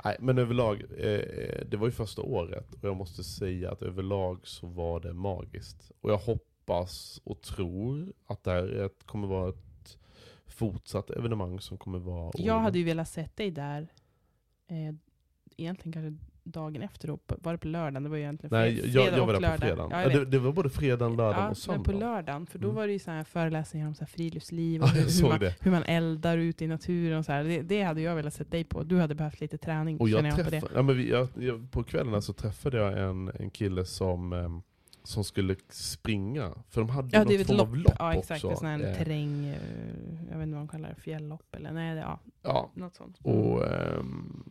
Nej, men överlag, eh, det var ju första året och jag måste säga att överlag så var det magiskt. Och jag hoppas och tror att det här kommer vara ett fortsatt evenemang som kommer vara Jag hade ju velat sett dig där, eh, egentligen kanske dagen efter då. På- Var det på lördagen? Det var egentligen Nej, fred- jag, fredag jag var där på fredagen. Ja, Ja, det, det var både fredagen, lördagen Ja, och men på söndagen. lördagen, för då Mm. var det ju så här föreläsningar om så friluftsliv och Ja, hur, hur, man, det. hur man eldar ute i naturen och så här. Det, det hade jag velat sett dig på. Du hade behövt lite träning, Och jag jag på träffade, det. ja, men vi, jag, jag, på kvällen så träffade jag en, en kille som, ehm, som skulle springa. För de hade Ja, det något ett form lopp. av lopp ja, exakt. också. En sån här Eh, terräng, eh, jag vet inte vad de kallar det, fjälllopp eller nej, det, ja, ja, något sånt. och ehm,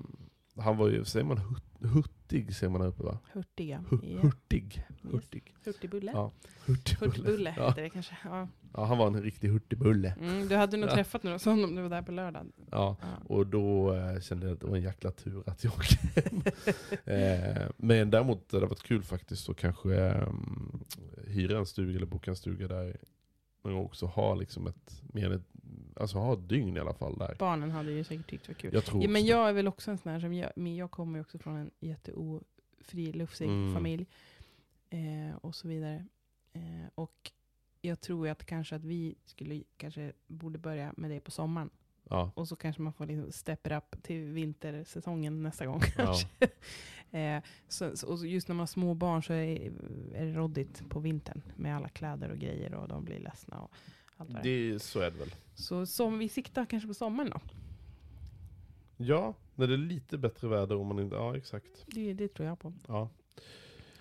han var ju, säger man hurt, hurtig, säger man där uppe va? Hurtiga. Hu- Ja. Hurtig. Yes. Hurtig. Hurtigbulle. Ja, hurtigbulle. Hurtigbulle Ja. heter det kanske. Ja. ja, han var en riktig hurtigbulle. Mm, du hade nog Ja. träffat någon sån om du var där på lördagen. Ja, Ja. och då eh, kände jag att det var en jäkla tur att jag åkte hem. eh, men däremot det hade varit kul faktiskt att kanske eh, hyra en stuga eller boka en stuga där. Men också ha liksom ett, mer ett, alltså ha ett dygn i alla fall där. Barnen hade ju säkert tyckt det var kul. Jag tror Ja, men jag är väl också en sån här som, jag, men jag kommer ju också från en jätteofri, lufsig Mm. familj. Eh, och så vidare. Eh, och jag tror att kanske att vi skulle kanske borde börja med det på sommaren. Ja. Och så kanske man får liksom step it up till vintersäsongen nästa gång Ja. eh, så, så, och just när man har små barn så är, är det råddigt på vintern med alla kläder och grejer och de blir ledsna. Och allt vad det. är. Det, så är det väl. Så som vi siktar kanske på sommaren då. Ja, när det är lite bättre väder om man inte... Ja, exakt. Det, det tror jag på. Ja.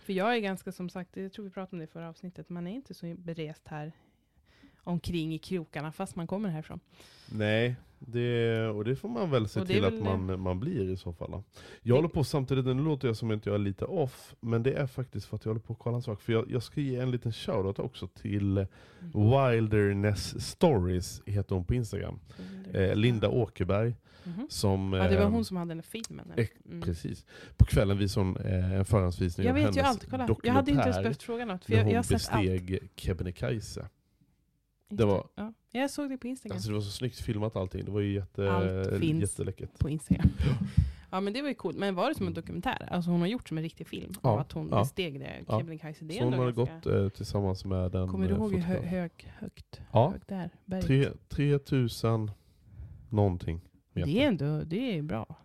För jag är ganska som sagt, jag tror vi pratade om det i förra avsnittet, man är inte så berest här omkring i krokarna fast man kommer härifrån. Nej, det, och det får man väl se till att man, man blir i så fall. Jag håller på samtidigt, nu låter jag som att jag är lite off, men det är faktiskt för att jag håller på att kolla en sak. För jag, jag ska ge en liten shoutout också till Mm. Wilderness Stories, heter hon på Instagram. Eh, Linda Åkerberg. Mhm. Som, Ja, det var eh, hon som hade den filmen. Mm. Precis. På kvällen visade hon eh, en förhandsvisning Jag av vet hennes ju allt, kolla. Jag hade inte ens dokumentär behövt fråga något, för jag, jag har sett besteg Kebnekaise. Det var- Ja. Jag såg det på Instagram. Alltså det var så snyggt filmat allting, det var ju jätte, Allt finns. jätteläckert. på Instagram. Ja men det var ju coolt. Men var det som en dokumentär? Alltså hon har gjort som en riktig film? Ja, Av att hon ja. besteg det? Ja. Kebnekaise. Det är Så hon har ganska... gått eh, tillsammans med en Kommer du eh, ihåg hur hö hög, högt? Ja. Högt? Berget. Tre- 3000 någonting. meter. Det är ändå det är bra.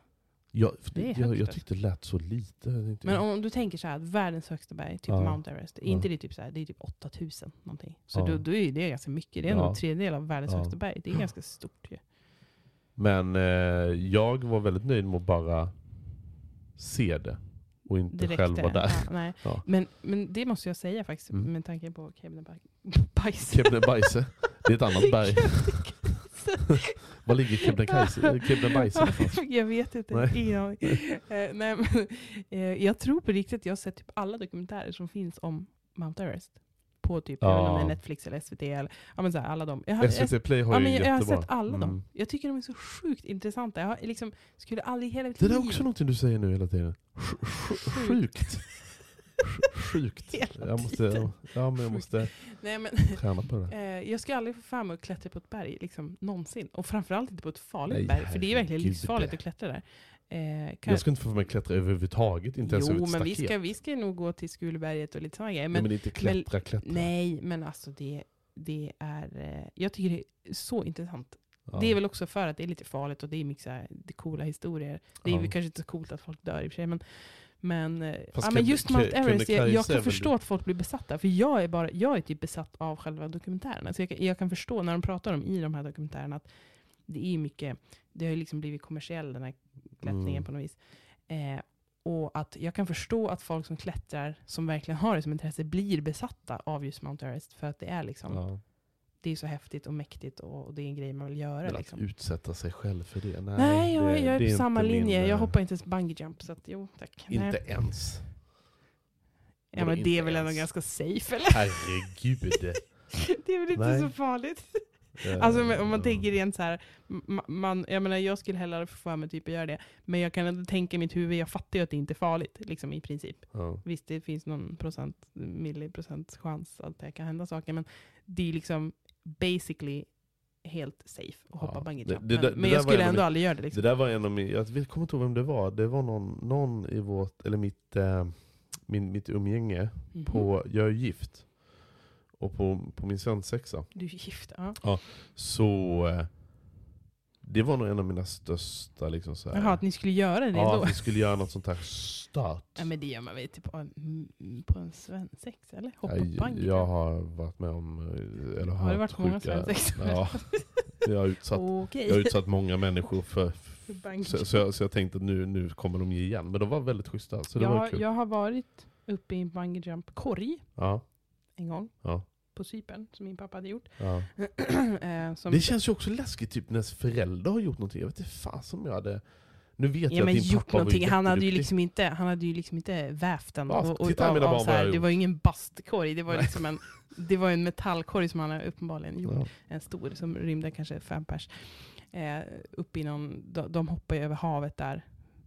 Jag, jag alltså. tyckte det lät så lite. Jag Men om du tänker så här, att världens högsta berg, typ Ja. Mount Everest, är inte det typ så här, det är typ 8000 någonting? Så Ja. då, då är det ganska mycket. Det är Ja. en tredjedel av världens Ja. högsta berg. Det är ganska stort ju. Men eh, jag var väldigt nöjd med att bara se det. Och inte Direkt själv vara där. Ja, nej. Ja. Men, men det måste jag säga faktiskt, Mm. med tanke på Kebnekaise. Kebnekaise. Det är ett annat berg. Var ligger Kebnekaise? Någonstans? jag vet inte. Nej. Eh, nej, men, eh, jag tror på riktigt, jag har sett typ alla dokumentärer som finns om Mount Everest. På typ, jag vet inte om det är Ja. Netflix eller SVT eller ja, men så här, alla de. Jag har, jag, SVT Play har ja, ju men jag har jättebra. sett alla Mm. dem. Jag tycker de är så sjukt intressanta. Jag har, liksom, skulle aldrig hela mitt Det är också någonting du säger nu hela tiden. Sj- Sjukt. Sj- Sjukt. Jag måste, ja, men jag måste Nej, men, träna på det. eh, jag ska aldrig få för mig att klättra på ett berg, liksom, någonsin. Och framförallt inte på ett farligt Nej, berg, för det är verkligen livsfarligt att klättra där. Eh, Jag ska inte få för mig att klättra överhuvudtaget, inte ens över jo, ett men vi staket. ska, vi ska nog gå till Skulberget och lite sådana grejer. men, Men, men inte klättra, klättra. nej, men alltså det, det är... eh, Jag tycker det är så intressant. Ja. Det är väl också för att det är lite farligt och det är mycket så här, det är coola historier. Det är Ja. kanske inte så coolt att folk dör i och för sig, men, men, eh, Fast ja, men just Mount Everest, jag, jag kan förstå att folk blir besatta. För jag är, bara, jag är typ besatt av själva dokumentärerna. Så jag, kan- jag kan förstå när de pratar om i de här dokumentärerna att det är mycket, det har ju liksom blivit kommersiell den här klättringen Mm. på något vis. Eh, och att jag kan förstå att folk som klättrar, som verkligen har det som intresse, blir besatta av just Mount Everest. För att det är liksom, Ja. Det är så häftigt och mäktigt och, och det är en grej man vill göra. Men att Liksom. utsätta sig själv för det? Nej, Nej, jag, det, jag är det på samma inte linje. min, jag eh, hoppar inte ens bungee jump, så att, jo tack. Inte Nej. ens. Ja, men det är väl ändå ganska safe eller? Herregud. det är väl inte Nej. så farligt? Eh, Alltså men om man tänker rent så här, ma- man, jag menar jag skulle hellre få för mig typ att göra det, men jag kan ändå tänka i mitt huvud, jag fattar ju att det inte är farligt, liksom i princip. Ja. Visst, det finns någon procent, milliprocent chans att det kan hända saker, men det är liksom basically helt safe att hoppa Ja, bungee det- jump. det Men, jag skulle ändå min- aldrig göra det. Liksom. Det där var en av mina, jag kommer inte ihåg vem det var, det var någon, någon i vårt, eller mitt, eh, min, mitt umgänge, Mhm. på, jag är gift. Och på, på min svensexa, Du är gift, ja. så eh, det var nog en av mina största liksom så här, Jaha, att ni skulle göra det ja, då? att vi skulle göra något sånt här start. Ja, men det gör man väl typ på en, på en svensexa, eller? Hoppa jag, bungee jag har varit med om, eh, eller Har det hört varit många sjuka- svensexor? Ja, jag har utsatt, Okej. jag har utsatt många människor för, För så, så, jag, så jag tänkte att nu, nu kommer de ge igen. Men de var väldigt schyssta, så det var jag, kul. jag har varit uppe i en bungee jump korg Ja, en gång. Ja. På Cypern, som min pappa hade gjort. ja. Eh, som, Det känns ju också läskigt typ när föräldrar har gjort någonting. Jag vet inte fasen om jag hade... Nu vet jag ja, att men din gjort pappa någonting. var Han hade, ju liksom inte, han hade ju liksom inte vävt den. Ja, och, och, titta, av- mina av barn så vad jag här, har det var ju ingen bastkorg, det var, Nej. liksom en, det var en metallkorg som han uppenbarligen gjort. Ja. En stor som rymde kanske fem pers. Eh, upp i någon, de, de hoppar ju över havet där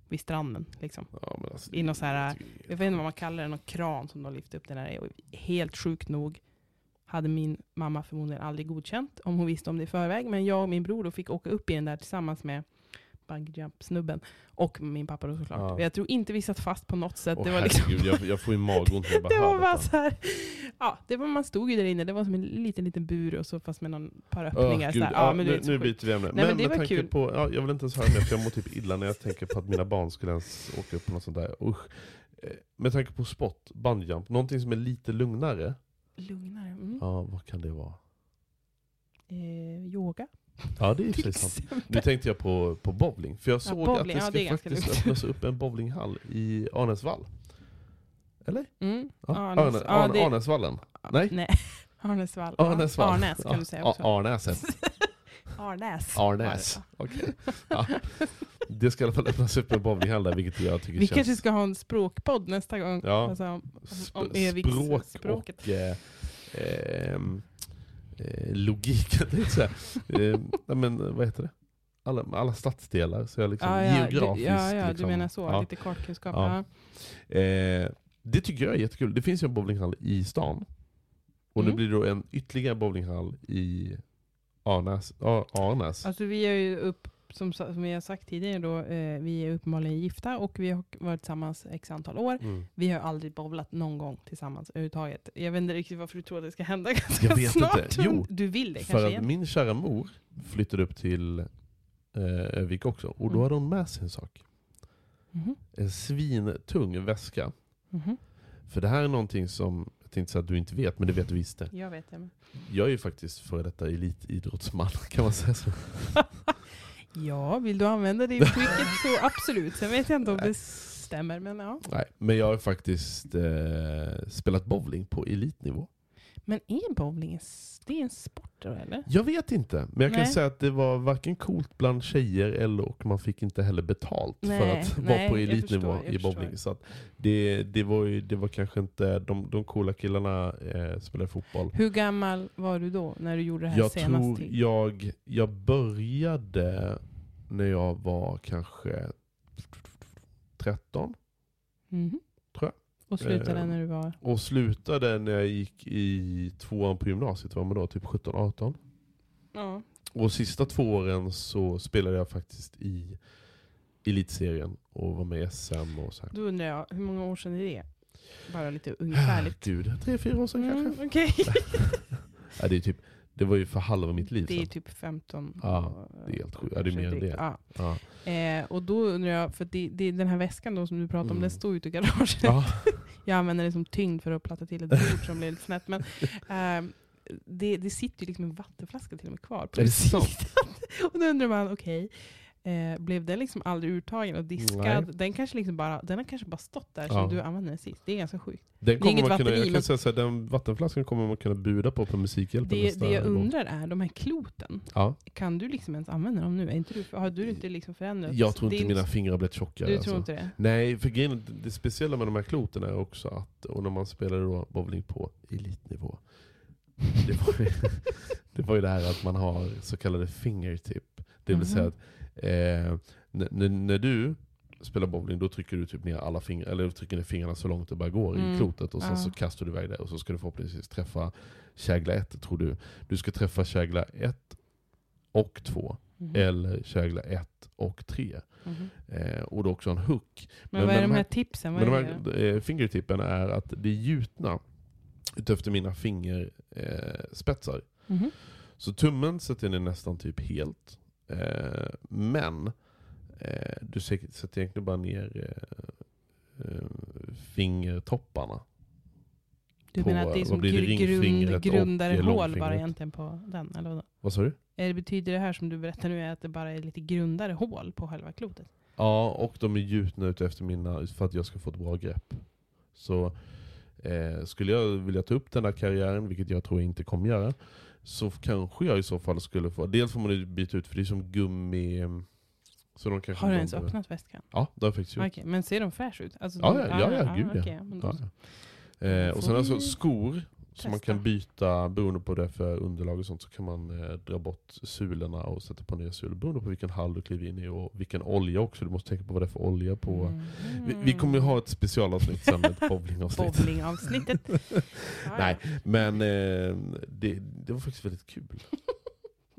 vid stranden. Liksom. Ja, alltså, I någon så här, Jag vet inte vad man kallar det, någon kran som de lyfte upp den. Och helt sjukt nog hade min mamma förmodligen aldrig godkänt om hon visste om det i förväg. Men jag och min bror då fick åka upp i den där tillsammans med bungyjump-snubben. Och min pappa då såklart. Ja. Jag tror inte vi satt fast på något sätt. Åh, det var liksom jag, jag får ju magont när jag bara det var bara så här, ja, det var, man stod ju där inne, det var som en liten, liten bur och så fast med någon par öppningar. så gud. här. Ja, Ja, men nu, så nu byter vi ämne. Nej, men men det var kul. på, ja, jag vill inte ens höra mer för jag mår typ illa när jag tänker på att mina barn skulle ens åka upp på något sånt där. Usch. Eh, Med tanke på sport, bungyjump, någonting som är lite lugnare. Lugnare. Mm. Ja, vad kan det vara? Eh, yoga. Ja, det är sig sant. Nu tänkte jag på, på bowling, för jag såg bowling, att ja, det det ska ganska faktiskt lugnt. öppnas upp en bowlinghall i Arnäsvall. Eller? Mm. Ja. Arnes- Arne, ja, Arne, det-? Nej? Nej. Arnäsvall. Ja, Arnäsvall. Arnäs kan Ja, du säga ja, också. Arnäset. Arnäs. Arnäs. Okej. Ja. Det ska i alla fall öppnas upp en bowlinghall där, vilket jag tycker Vi känns... kanske ska ha en språkpodd nästa gång. Ja. Alltså, om, om språk språket. och eh, ehm, eh, logik, tänkte jag säga. eh, men vad heter det? Alla, alla stadsdelar, så jag liksom Ja, ja, geografiskt. ja, ja, liksom, du menar så. ja. Lite kartkunskap. Ja. Eh, det tycker jag är jättekul. Det finns ju en bowlinghall i stan. Och nu Mm. blir det då en ytterligare bowlinghall i Arnäs. Ar- Arnäs. Alltså vi är ju upp, som, som vi har sagt tidigare då, eh, vi är uppenbarligen gifta och vi har varit tillsammans x antal år. Mm. Vi har aldrig bowlat någon gång tillsammans överhuvudtaget. Jag vet inte riktigt varför du tror att det ska hända ganska Jag vet snart. inte. Jo, du vill det För att igen? min kära mor flyttade upp till eh, Övik också. Och då Mm. hade hon med sig en sak. Mhm, En svintung väska. mhm. För det här är någonting som, tänkte säga att du inte vet, men det vet du visst det. Jag vet det. Men. Jag är ju faktiskt före detta elitidrottsman, kan man säga så? Ja, vill du använda det uttrycket så absolut. Sen vet jag inte om det stämmer, men ja. Nej, men jag har faktiskt eh, spelat bowling på elitnivå. Men är bowling det är en sport då eller? Jag vet inte, men jag kan Nej. säga att det var varken coolt bland tjejer eller och man fick inte heller betalt för Nej, att nej, vara på elitnivå förstår, i bowling. Så det, det, var ju, det var kanske inte, de, de coola killarna eh, spelade fotboll. Hur gammal var du då när du gjorde det här Jag senast? tror jag, jag började när jag var kanske 13 Mhm. tror jag. Och slutade Eh, när du var... och slutade när jag gick i tvåan på gymnasiet, var man då typ 17-18. Ja. Och sista två åren så spelade jag faktiskt i elitserien och var med i SM och så här. Då undrar jag, hur många år sedan är det? Bara lite ungefärligt. Gud, tre, fyra år sedan Mm, kanske? Okej. Ja, det, är typ, det var ju för halva mitt liv Det är sedan. typ 15 Ja, det är helt sjukt. Ja, det är mer än drygt. det. Ja. Ja. Eh, och då undrar jag, för det, det, den här väskan då som du pratade om, Mm. den står ute i garaget. Ja. Jag använder det som tyngd för att platta till ett bord som blir lite snett. Men ehm, det, det sitter ju liksom en vattenflaska till och med kvar på Är sant? Och då undrar man, okej, eh, blev den liksom aldrig urtagen och diskad? Nej. Den, kanske liksom bara, den har kanske bara stått där Ja. som du använde den sist. Det är ganska sjukt. Den är kommer inget man kunna, jag kan säga så här, den vattenflaskan kommer man kunna buda på på Musikhjälpen Det, det jag gång. undrar är, de här kloten, Ja. kan du liksom ens använda dem nu? Är inte du, har du inte liksom förändrat? Jag tror inte din- mina fingrar har blivit tjockare. Du alltså. tror inte det? Nej, för grejen, är- det speciella med de här kloten är också att, och när man spelar då bowling på elitnivå, det var, ju, det var ju det här att man har så kallade fingertip. Det vill Mhm. säga att eh, när du spelar bowling, då trycker du typ ner alla fingrar, eller trycker ner fingrarna så långt det bara går i Mm. klotet och sen Ja. så kastar du iväg det och så ska du förhoppningsvis träffa kägla 1 tror du. Du ska träffa kägla 1 och 2 Mhm. eller kägla 1 och 3. Mhm. Eh, och då också en hook. Men, Men vad är de här här- tipsen? Vad Men är de här eh, fingertippen är att det är gjutna utefter mina fingerspetsar. Eh, spetsar. Mhm. Så tummen sätter jag ner nästan typ helt. Eh, men eh, du sä- sätter egentligen bara ner eh, eh, fingertopparna. Du på- menar att det är vad som det, grund, grundare bara egentligen på den? Eller vadå? Vad sa du? Eller betyder det här som du berättar nu är att det bara är lite grundare hål på själva klotet? Ja, och de är gjutna utefter mina för att jag ska få ett bra grepp. Så eh, skulle jag vilja ta upp den här karriären, vilket jag tror jag inte kommer göra, så kanske jag i så fall skulle få, dels får man ju byta ut för det är som gummi, så de kanske Har du de- ens öppnat väskan? Ja, det har jag faktiskt gjort. Okej, men ser de fräsch ut? Alltså, Ja, de- ja, ja, ja, gud ja. då Ja, så. ja. Eh, och sen alltså skor som man kan byta beroende på det för underlag och sånt så kan man eh, dra bort sulorna och sätta på nya sulor beroende på vilken hall du kliver in i och vilken olja också. Du måste tänka på vad det är för olja på. Mm. Vi, vi kommer ju ha ett specialavsnitt sen ett bowlingavsnitt. Bowlingavsnittet. Ja, ja. Nej, men eh, det, det var faktiskt väldigt kul.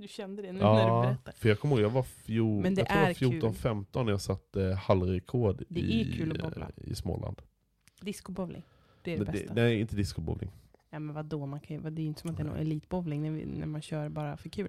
Du kände det nu när du Ja, berättar. för jag kommer ihåg, jag var, fjo, Men det jag tror jag är var kul. 14-15 när jag satte hallrekord Det är i, kul att eh, i Småland. Discobowling. Det är det Men bästa. nej, inte discobowling. Ja men vadå, man kan ju, det är ju inte som att det är någon elitbowling när, vi, när man kör bara för kul.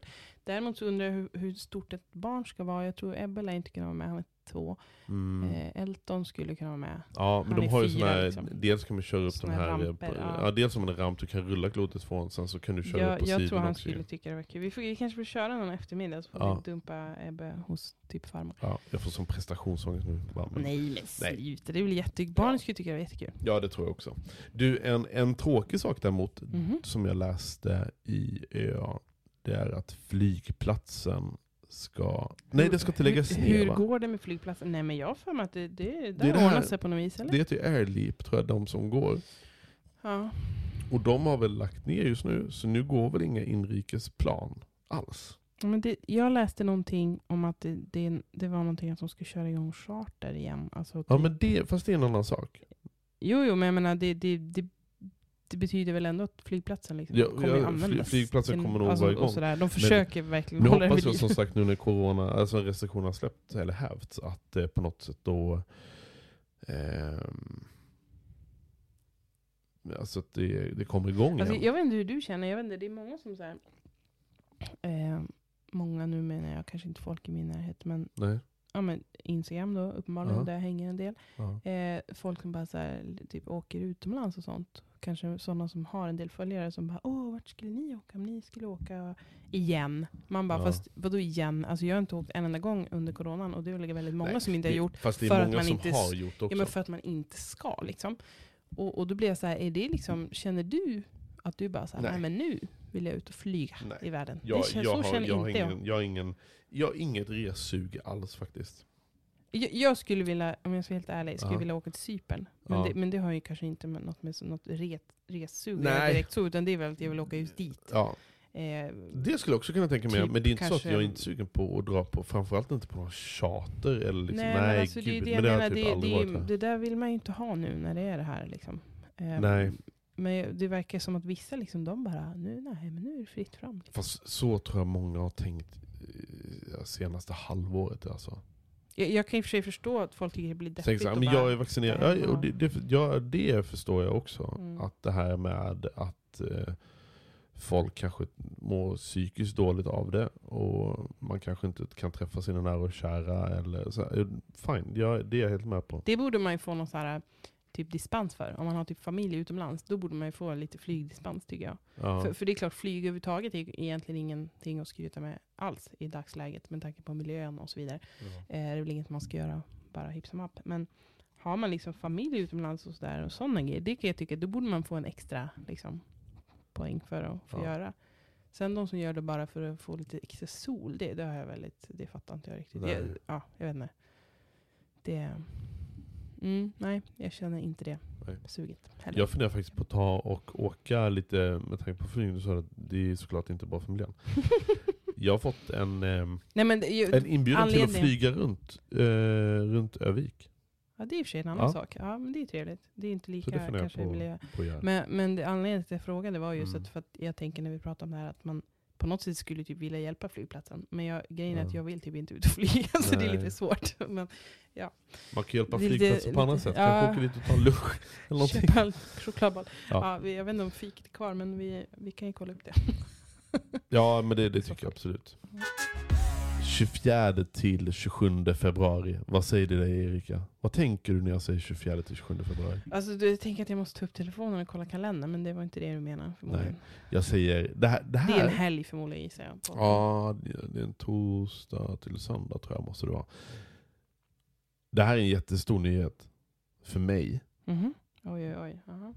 Däremot så undrar jag hur, hur stort ett barn ska vara. Jag tror Ebbe lär inte kunna vara med, han är två. Mm. Eh, Elton skulle kunna vara med. Ja, men Han de är har ju fyra, såna här, liksom. dels kan man köra upp Såna de här ramper, på, ja. ja. dels som en ramp du kan rulla klotet från, sen så kan du köra upp Jag, på jag sidan tror han också. skulle tycka det var kul. Vi, får, vi kanske får köra någon eftermiddag så får Ja. vi dumpa Ebbe hos typ farmor. Ja, jag får som prestationsångest nu. Bara, men- Nej men sluta, det är väl jättekul. Barnen skulle tycka det var jättekul. Ja, det tror jag också. Du, en, en tråkig sak däremot, Mhm. som jag läste i ÖA, det är att flygplatsen ska... Nej, det ska inte läggas hur, ner Hur va? går det med flygplatsen? Nej men jag har för mig att det, det, det, Det ordnar sig på något vis eller? Det heter ju Airleap, tror jag, de som går. Ja. Och de har väl lagt ner just nu, så nu går väl inga inrikesplan alls. Men det, jag läste någonting om att det, det, det var någonting att de skulle köra igång charter igen. Alltså Ja, typ- men det, fast det är en annan sak. Jo, jo, men jag menar det, det, det, det betyder väl ändå att flygplatsen liksom Ja, kommer ja, användas. flygplatsen till- kommer nog alltså, vara igång. Och sådär. De försöker verkligen Nu hålla det hoppas jag som sagt nu när corona, alltså restriktionerna släppt eller hävts, att eh, på något sätt då ehm, Alltså att det, det kommer igång Alltså, igen. jag vet inte hur du känner, jag vet inte, det är många som så här, eh, många nu menar jag, kanske inte folk i min närhet, men, Nej. Ja, men Instagram då uppenbarligen, Ja. där hänger en del. Ja. Eh, folk som bara så här, typ åker utomlands och sånt. Kanske sådana som har en del följare som bara Åh, vart skulle ni åka om ni skulle åka igen? Man bara, Ja. fast vadå igen? Alltså jag har inte åkt en enda gång under coronan och det är väl väldigt många Nej, som inte har gjort. Fast det är för att många man som inte har gjort också. Ja, men för att man inte ska liksom. Och, och då blir jag så här, är det liksom, känner du att du bara så här, nej. Nej. men nu vill jag ut och flyga Nej. i världen? jag, det känns, jag, så har, känner jag, inte jag. ingen, jag. har ingen, jag har inget ressug alls faktiskt. jag. Jag skulle vilja, om jag ska vara helt ärlig, skulle Ja. vilja åka till Cypern. Men, Ja. det, men det har ju kanske inte med något med så- något res, ressug Nej. direkt så, utan det är väl att jag vill åka just dit. Ja, Eh, det skulle jag också kunna tänka mig, Typ men det är inte så kanske- att jag är inte sugen på att dra på, framförallt inte på någon charter eller liksom, nej, men alltså, gud, det, det, men det menar, typ det, aldrig det, varit här. det där vill man ju inte ha nu när det är det här. Liksom. Eh, Nej. Men det verkar som att vissa liksom, de bara, nu, nej, men nu är det fritt fram. Fast så tror jag många har tänkt senaste halvåret alltså. Jag, jag kan i och för sig förstå att folk tycker det blir deppigt. så men bara- jag är vaccinerad. Ja, och det, det, ja, det förstår jag också. Mm. Att det här med att eh, folk kanske mår psykiskt dåligt av det. Och man kanske inte kan träffa sina nära och kära. Eller så fine, ja, det är jag helt med på. Det borde man ju få någon så här, typ dispens för. Om man har typ familj utomlands, då borde man ju få lite flygdispens tycker jag. Ja. För, för det är klart, flyg överhuvudtaget är egentligen ingenting att skryta med alls i dagsläget med tanke på miljön och så vidare. Eh, det är väl inget man ska göra bara hipp som happ. Men har man liksom familj utomlands och sådär och sådana grejer, det kan jag tycka, då borde man få en extra liksom, poäng för att få Ja. göra. Sen de som gör det bara för att få lite extra sol, det, det har jag väldigt, det fattar inte jag riktigt. Jag, ja, jag vet inte. Det, mm, nej, jag känner inte det Nej. suget heller. Jag funderar faktiskt på att ta och åka lite, med tanke på flyg, du sa att det är såklart inte bra för miljön. Jag har fått en, ehm, nej, men ju- en inbjudan till att flyga runt, eh, runt Övik. Ja, det är i och för sig en annan Ja. sak. Ja, men det är trevligt. Det är inte Så lika kanske jag miljö. på, på. Men, men det, anledningen till att jag frågade var just Mm. att, för att jag tänker när vi pratar om det här att man på något sätt skulle typ vilja hjälpa flygplatsen. Men jag, grejen är att Ja. jag vill typ inte ut och flyga, så det är lite svårt. Men Man kan hjälpa flygplatser på annat sätt. ja. Kanske åka dit och ta en lunch eller någonting. köpa en chokladboll. Ja. Ja. jag vet inte om fiket är kvar, men vi, vi kan ju kolla upp det. Ja, men det, det tycker jag absolut. 24 till 27 februari. Vad säger det dig Erika? Vad tänker du när jag säger 24 till 27 februari? Alltså du tänker att jag måste ta upp telefonen och kolla kalendern, men det var inte det du menar förmodligen. Jag säger, det här... Det, Det är här en helg förmodligen gissar jag. På. Ja, det är en torsdag till söndag tror jag måste det vara. Det här är en jättestor nyhet. För mig. Mhm. Oj, oj, oj. Aha.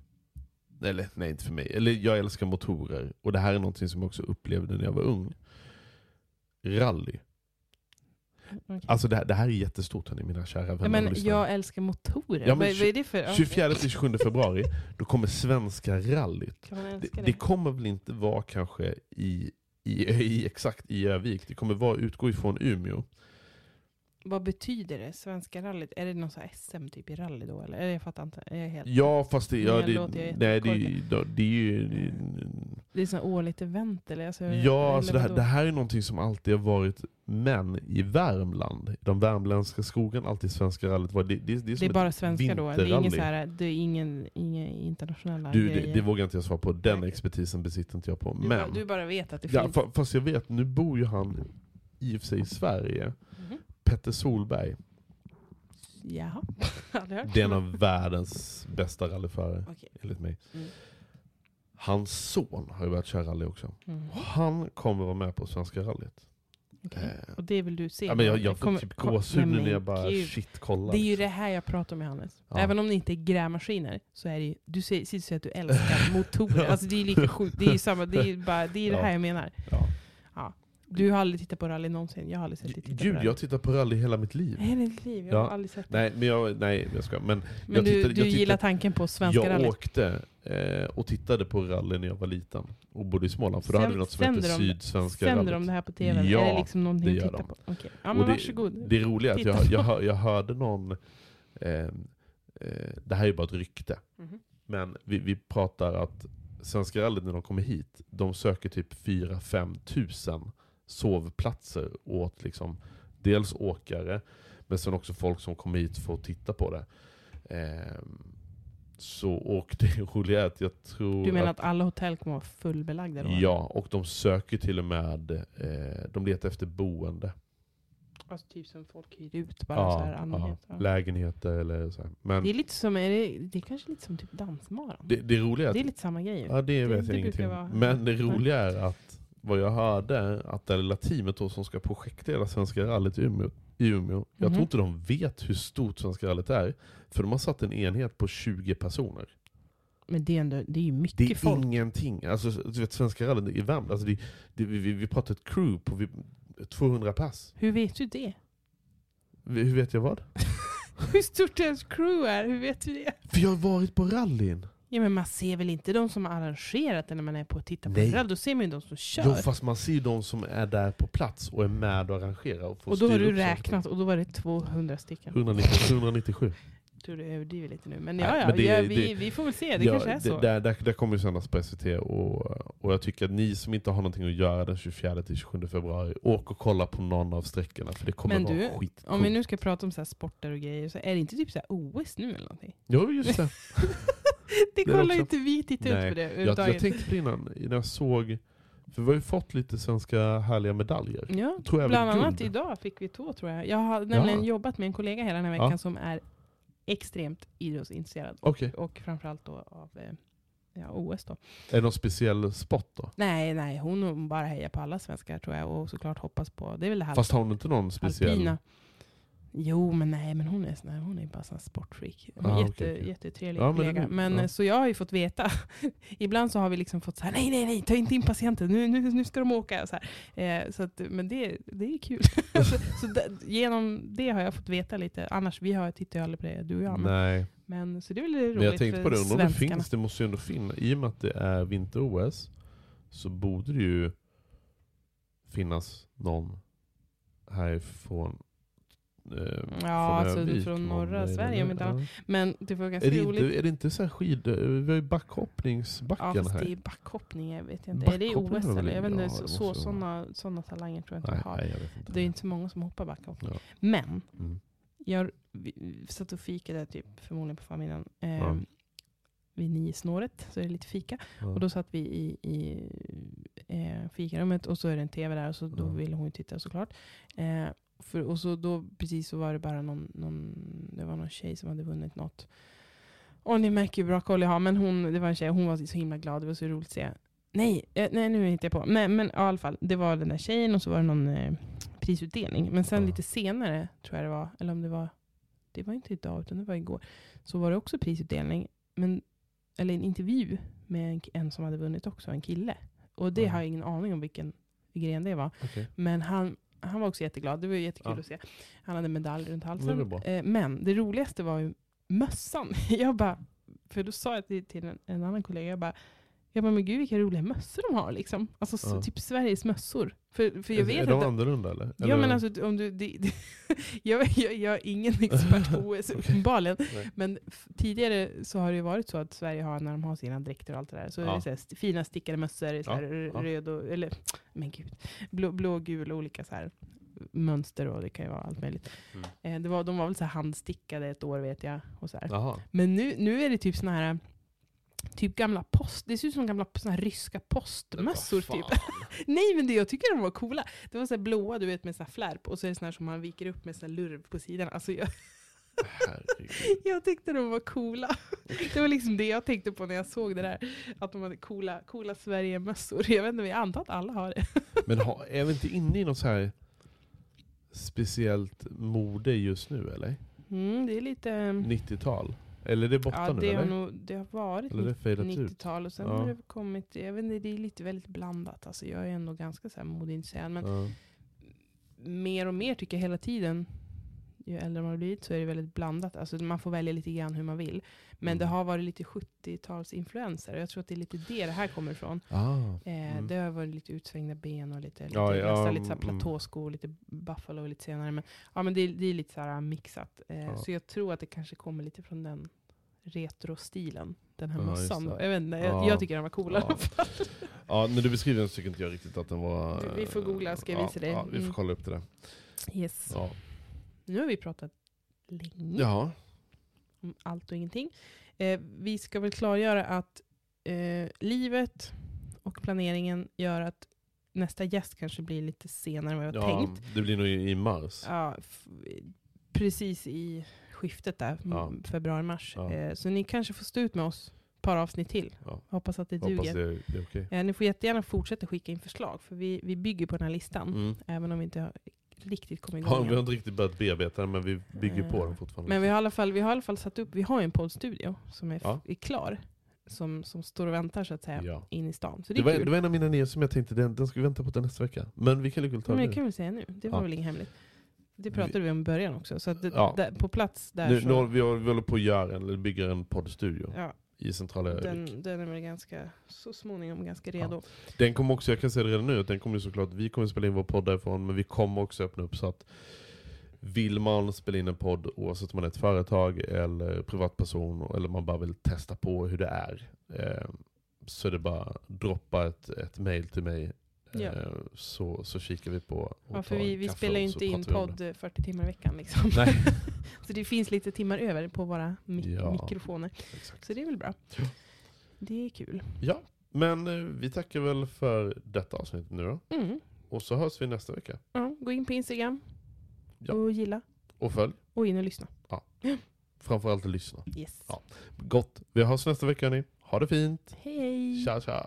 Eller nej, inte för mig. Eller jag älskar motorer. Och det här är någonting som jag också upplevde när jag var ung. Rally. Okej. Alltså det här, det här är jättestort hörni, mina kära vänner ja, och men lyssnare. jag älskar motorer. Ja, vad, vad är det för? ja, 24 till 27 februari, då kommer Svenska rallyt. Det, det? det kommer väl inte vara kanske i, i, i exakt i Övik. Det kommer vara, utgå ifrån Umeå. Vad betyder det, Svenska rallyt? Är det någon SM typ i rally då? Eller? Jag fattar inte. Är jag helt... Ja fast det, ja, det, nej, det, är ju- det är ju... Det är sånt årligt event eller? Alltså, Ja, alltså det, här, det här är någonting som alltid har varit män i Värmland, i de värmländska skogen, alltid Svenska rallyt. Det, det, det är, som Det är bara svenska då? Det är, ingen så här, det är ingen, inga internationella Du, det, grejer? det vågar inte jag svara på, den Okej. expertisen besitter inte jag på. du, bara, Men, du bara vet att det ja, finns? fa- fast jag vet, nu bor ju han i och för sig i Sverige. Petter Solberg. Hört. Det är en av världens bästa rallyförare, Okej. enligt mig. Mm. Hans son har ju börjat köra rally också. Mhm. Han kommer vara med på Svenska rallyt. Okej. Eh, Och det vill du se? Ja, men jag, jag får Kommer- typ gåshud nu när jag bara gud. shit kollar. Det är ju det här jag pratar med Hannes. Ja. Även om det inte är grävmaskiner så är det ju, du säger, säger att du älskar motorer. Alltså det är lika sjukt. Det är ju samma, det är, bara, det, är det Ja. här jag menar. Ja. Du har aldrig tittat på rally någonsin. Jag har aldrig sett dig titta Gud, på rally. jag tittar på rally hela mitt liv. Hela ditt liv. Jag Ja. har aldrig sett det. Nej, men jag, nej, jag ska. Men Men jag du, tittade- du jag gillar tittade- tanken på svenska jag rally? åkte eh, och tittade på rally när jag var liten och bodde i Småland. För då hade vi något som hette Sänder de- Sydsvenska Sänder rallyt. de det här på tv? Ja, är det liksom någonting det gör titta de. på? Okej. Ja Och men det, varsågod. Det roliga är att jag, jag, hör- jag hörde någon, eh, eh, det här är ju bara ett rykte, Mhm. men vi, vi pratar att Svenska rallyt när de kommer hit, de söker typ 4-5 tusen sovplatser åt liksom, dels åkare, men sen också folk som kommer hit för att titta på det. Ehm, så, och det roliga är att jag tror Du menar att att alla hotell kommer vara fullbelagda då? Ja, och de söker till och med, eh, de letar efter boende. Alltså typ som folk hyr ut bara så här Ja, ja, Ja. lägenheter eller så här. Men Det är lite som, är det, det är kanske lite som typ dansmaran. det, det roliga är Det är att, lite samma grej. ja det vet det jag ingenting vara- Men det roliga är att vad jag hörde, att det lilla teamet då som ska projektleda Svenska rallyt i Umeå, i Umeå jag Mhm. tror inte de vet hur stort Svenska rallyt är. För de har satt en enhet på 20 personer. Men det är, ändå, det är ju mycket Det är folk. ingenting. Alltså, du vet, Svenska rallyt i Värmland, alltså det, det, vi, vi, pratar ett crew på vi, 200 pass. Hur vet du det? Hur vet jag vad? Hur stort deras crew är? Hur vet du det? För jag har varit på rallyn. Ja men man ser väl inte de som har arrangerat det när man är på och tittar på Nej. Då ser man ju de som kör. Jo, fast man ser ju de som är där på plats och är med och arrangerar. Och, får och då har styra du upp saker. räknat och då var det 200 stycken. 190, 197. Jag tror du överdriver lite nu. Men Nej, ja, ja, men det- ja vi, det- vi får väl se. Det kanske är så. Där, där, där kommer ju sändas på SVT och, och jag tycker att ni som inte har någonting att göra den 24 till 27 februari, åk och kolla på någon av sträckorna för det kommer Men vara du, skitcoolt. Om vi nu ska prata om så här sporter och grejer, så är det inte typ så här OS nu eller någonting? Jo, just det. det kollar också- inte vi, tittar Nej, ut på det Jag, jag tänkte på innan, när jag såg, för vi har ju fått lite svenska härliga medaljer. Ja, tror jag bland annat guld. idag fick vi två tror jag. Jag har nämligen Ja. jobbat med en kollega hela den här veckan Ja. som är extremt idrottsintresserad. Okej. Och framförallt då av eh, ja, OS då. Är det någon speciell spot då? Nej, nej, hon bara hejar på alla svenskar tror jag och såklart hoppas på, det är väl det här Fast har hon inte någon speciell? alpina. Jo, men nej, men hon är, sån här, hon är bara sån sportfreak. Ah, jätte, okej, okej. jättetrevlig Ja, kollega. Men, ja. eh, Så jag har ju fått veta, ibland så har vi liksom fått så här: nej, nej, nej, ta inte in patienten, nu, nu, nu ska de åka. Så. Eh, så att, men det, det är kul. så, så det, genom det har jag fått veta lite, annars vi har, tittar ju aldrig på det, du och jag. Men, Nej. men, så det är väl roligt Men jag tänkte på det, om det finns, det måste ju ändå finnas, i och med att det är vinter-OS, så borde det ju finnas någon härifrån eh, Ja, alltså Övik, från norra Sverige, om inte annat. Men det var ganska Är det, roligt. inte, är det inte så här skid... Vi har ju backhoppningsbacken Ja, fast här. det är backhoppning, jag vet inte. Är det OS eller? Jag vet inte- ja, så, sådana, sådana talanger tror jag inte nej, jag har. nej, jag vet inte. Det är inte så många som hoppar backhoppning. Ja. Men, Mm. jag satt och fikade typ, förmodligen på familjen. Eh, Ja. Vid nio-snåret, så är det lite fika. Ja. Och då satt vi i, i eh, fikarummet och så är det en tv där och så då ville hon ju titta såklart. Eh, för, och så då precis så var det bara någon, någon, det var någon tjej som hade vunnit något. Och ni märker hur bra koll jag har, men hon, det var en tjej, hon var så himla glad, det var så roligt att se. Nej, eh, nej nu hittar jag på. Nej, men ja, i alla fall, det var den där tjejen och så var det någon eh, prisutdelning. Men sen Ja. lite senare, tror jag det var, eller om det var, det var inte idag utan det var igår, så var det också prisutdelning. Men, eller en intervju med en, en som hade vunnit också, en kille. Och det Ja. har jag ingen aning om vilken gren det var. Okej. Men han, han var också jätteglad. Det var jättekul Ja. att se. Han hade medalj runt Det halsen. bra. Eh, Men det roligaste var ju mössan. Jag bara, för då sa jag till, till en, en annan kollega, jag bara, Jag bara, men gud vilka roliga mössor de har liksom. Alltså så, Ja. typ Sveriges mössor. För, för jag är, vet är de inte. annorlunda eller? Ja eller? men alltså om du, det, det, jag, jag, jag är ingen expert på OS uppenbarligen. Nej. Men tidigare så har det ju varit så att Sverige har, när de har sina dräkter och allt det där, så är Ja. det så här, fina stickade mössor, så här, ja. röd och, eller men gud, blå, blå gul och olika så här mönster och det kan ju vara allt möjligt. Mm. Eh, det var, de var väl så här handstickade ett år vet jag. Och så. Men nu, nu är det typ såna här Typ gamla post, det ser ut som gamla såna ryska postmössor typ. Nej men det, jag tycker de var coola. Det var så blåa du vet med så här flärp och så är det såna här som man viker upp med så här lurv på sidan. Alltså jag, jag tyckte de var coola. Det var liksom det jag tänkte på när jag såg det där. Att de hade coola, coola Sverige-mössor. Jag vet inte, jag antar att alla har det. Men ha, är vi inte inne i något så här speciellt mode just nu eller? Mm, det är lite... 90-tal? Eller är det borta Ja, nu det har, eller? nog, det har varit Eller är det fejdat ut? 90-tal och sen Ja. har det kommit, jag vet inte, det är lite väldigt blandat. Alltså jag är ändå ganska så här modeintresserad. Men Ja. mer och mer tycker jag hela tiden, ju äldre man har blivit så är det väldigt blandat. Alltså man får välja lite grann hur man vill. Men det Mm. har varit lite 70-talsinfluenser. Jag tror att det är lite det det här kommer ifrån. Ah, Eh, mm. Det har varit lite utsvängda ben och lite, lite, Ja, ja, nästan lite så här mm. platåskor, lite buffalo lite senare. Men, ja, men det, det är lite så här mixat. Eh, Ja. Så jag tror att det kanske kommer lite från den retro-stilen. Den här mössan. Jag, vet inte, jag, Ja. jag tycker den var cool i alla Ja. fall. Ja, när du beskriver den så tycker inte jag riktigt att den var... Du, vi får googla, ska jag ja, visa dig. Ja, vi får Mm. kolla upp det där. Yes. Nu har vi pratat länge ja. Allt och ingenting. Eh, vi ska väl klargöra att eh, livet och planeringen gör att nästa gäst kanske blir lite senare än vad jag ja tänkt. det blir nog i, i mars. Ja, precis i skiftet där, Ja. februari-mars. Ja. Eh, så ni kanske får stå ut med oss ett par avsnitt till. Ja. Hoppas att det Hoppas duger. det, det är okej. Eh, ni får jättegärna fortsätta skicka in förslag, för vi, vi bygger på den här listan. Mm. Även om vi inte har riktigt kommit Ja, igång vi har inte riktigt börjat bearbeta den men vi bygger på den fortfarande. Men vi har, i alla fall, vi har i alla fall satt upp, vi har en poddstudio som är, Ja. är klar. Som, som står och väntar så att säga Ja. in i stan. Så det Det är var, det var en av mina idéer som jag tänkte, den, den ska vi vänta på till nästa vecka. Men vi kan lika ta Men det kan vi säga nu. Det var Ja. väl inget hemligt. Det pratade vi om i början också. Så att det, Ja. där, på plats där Nu, så... nu, vi, håller- vi håller på att göra en, eller bygger en poddstudio ja, i centrala den, den är väl ganska, så småningom ganska redo. Den kommer också, jag kan säga det redan nu, att den kommer såklart, vi kommer spela in vår podd därifrån, men vi kommer också öppna upp så att vill man spela in en podd, oavsett om man är ett företag eller privatperson, eller man bara vill testa på hur det är, eh, så är det bara droppa ett, ett mail till mig, Ja. så, så kikar vi på och Ja, för vi, vi spelar ju inte in podd det. eh, 40 timmar i veckan. Liksom. Så det finns lite timmar över på våra mik- Ja. mikrofoner. Exakt. Så det är väl bra. Ja. Det är kul. Ja, men eh, vi tackar väl för detta avsnitt nu då. Mm. Och så hörs vi nästa vecka. Ja, gå in på Instagram Ja. och gilla Och följ, och in och lyssna. framförallt lyssna. Yes. Ja. Gott. Vi hörs nästa vecka ni. Ha det fint. Hej! Tja tja.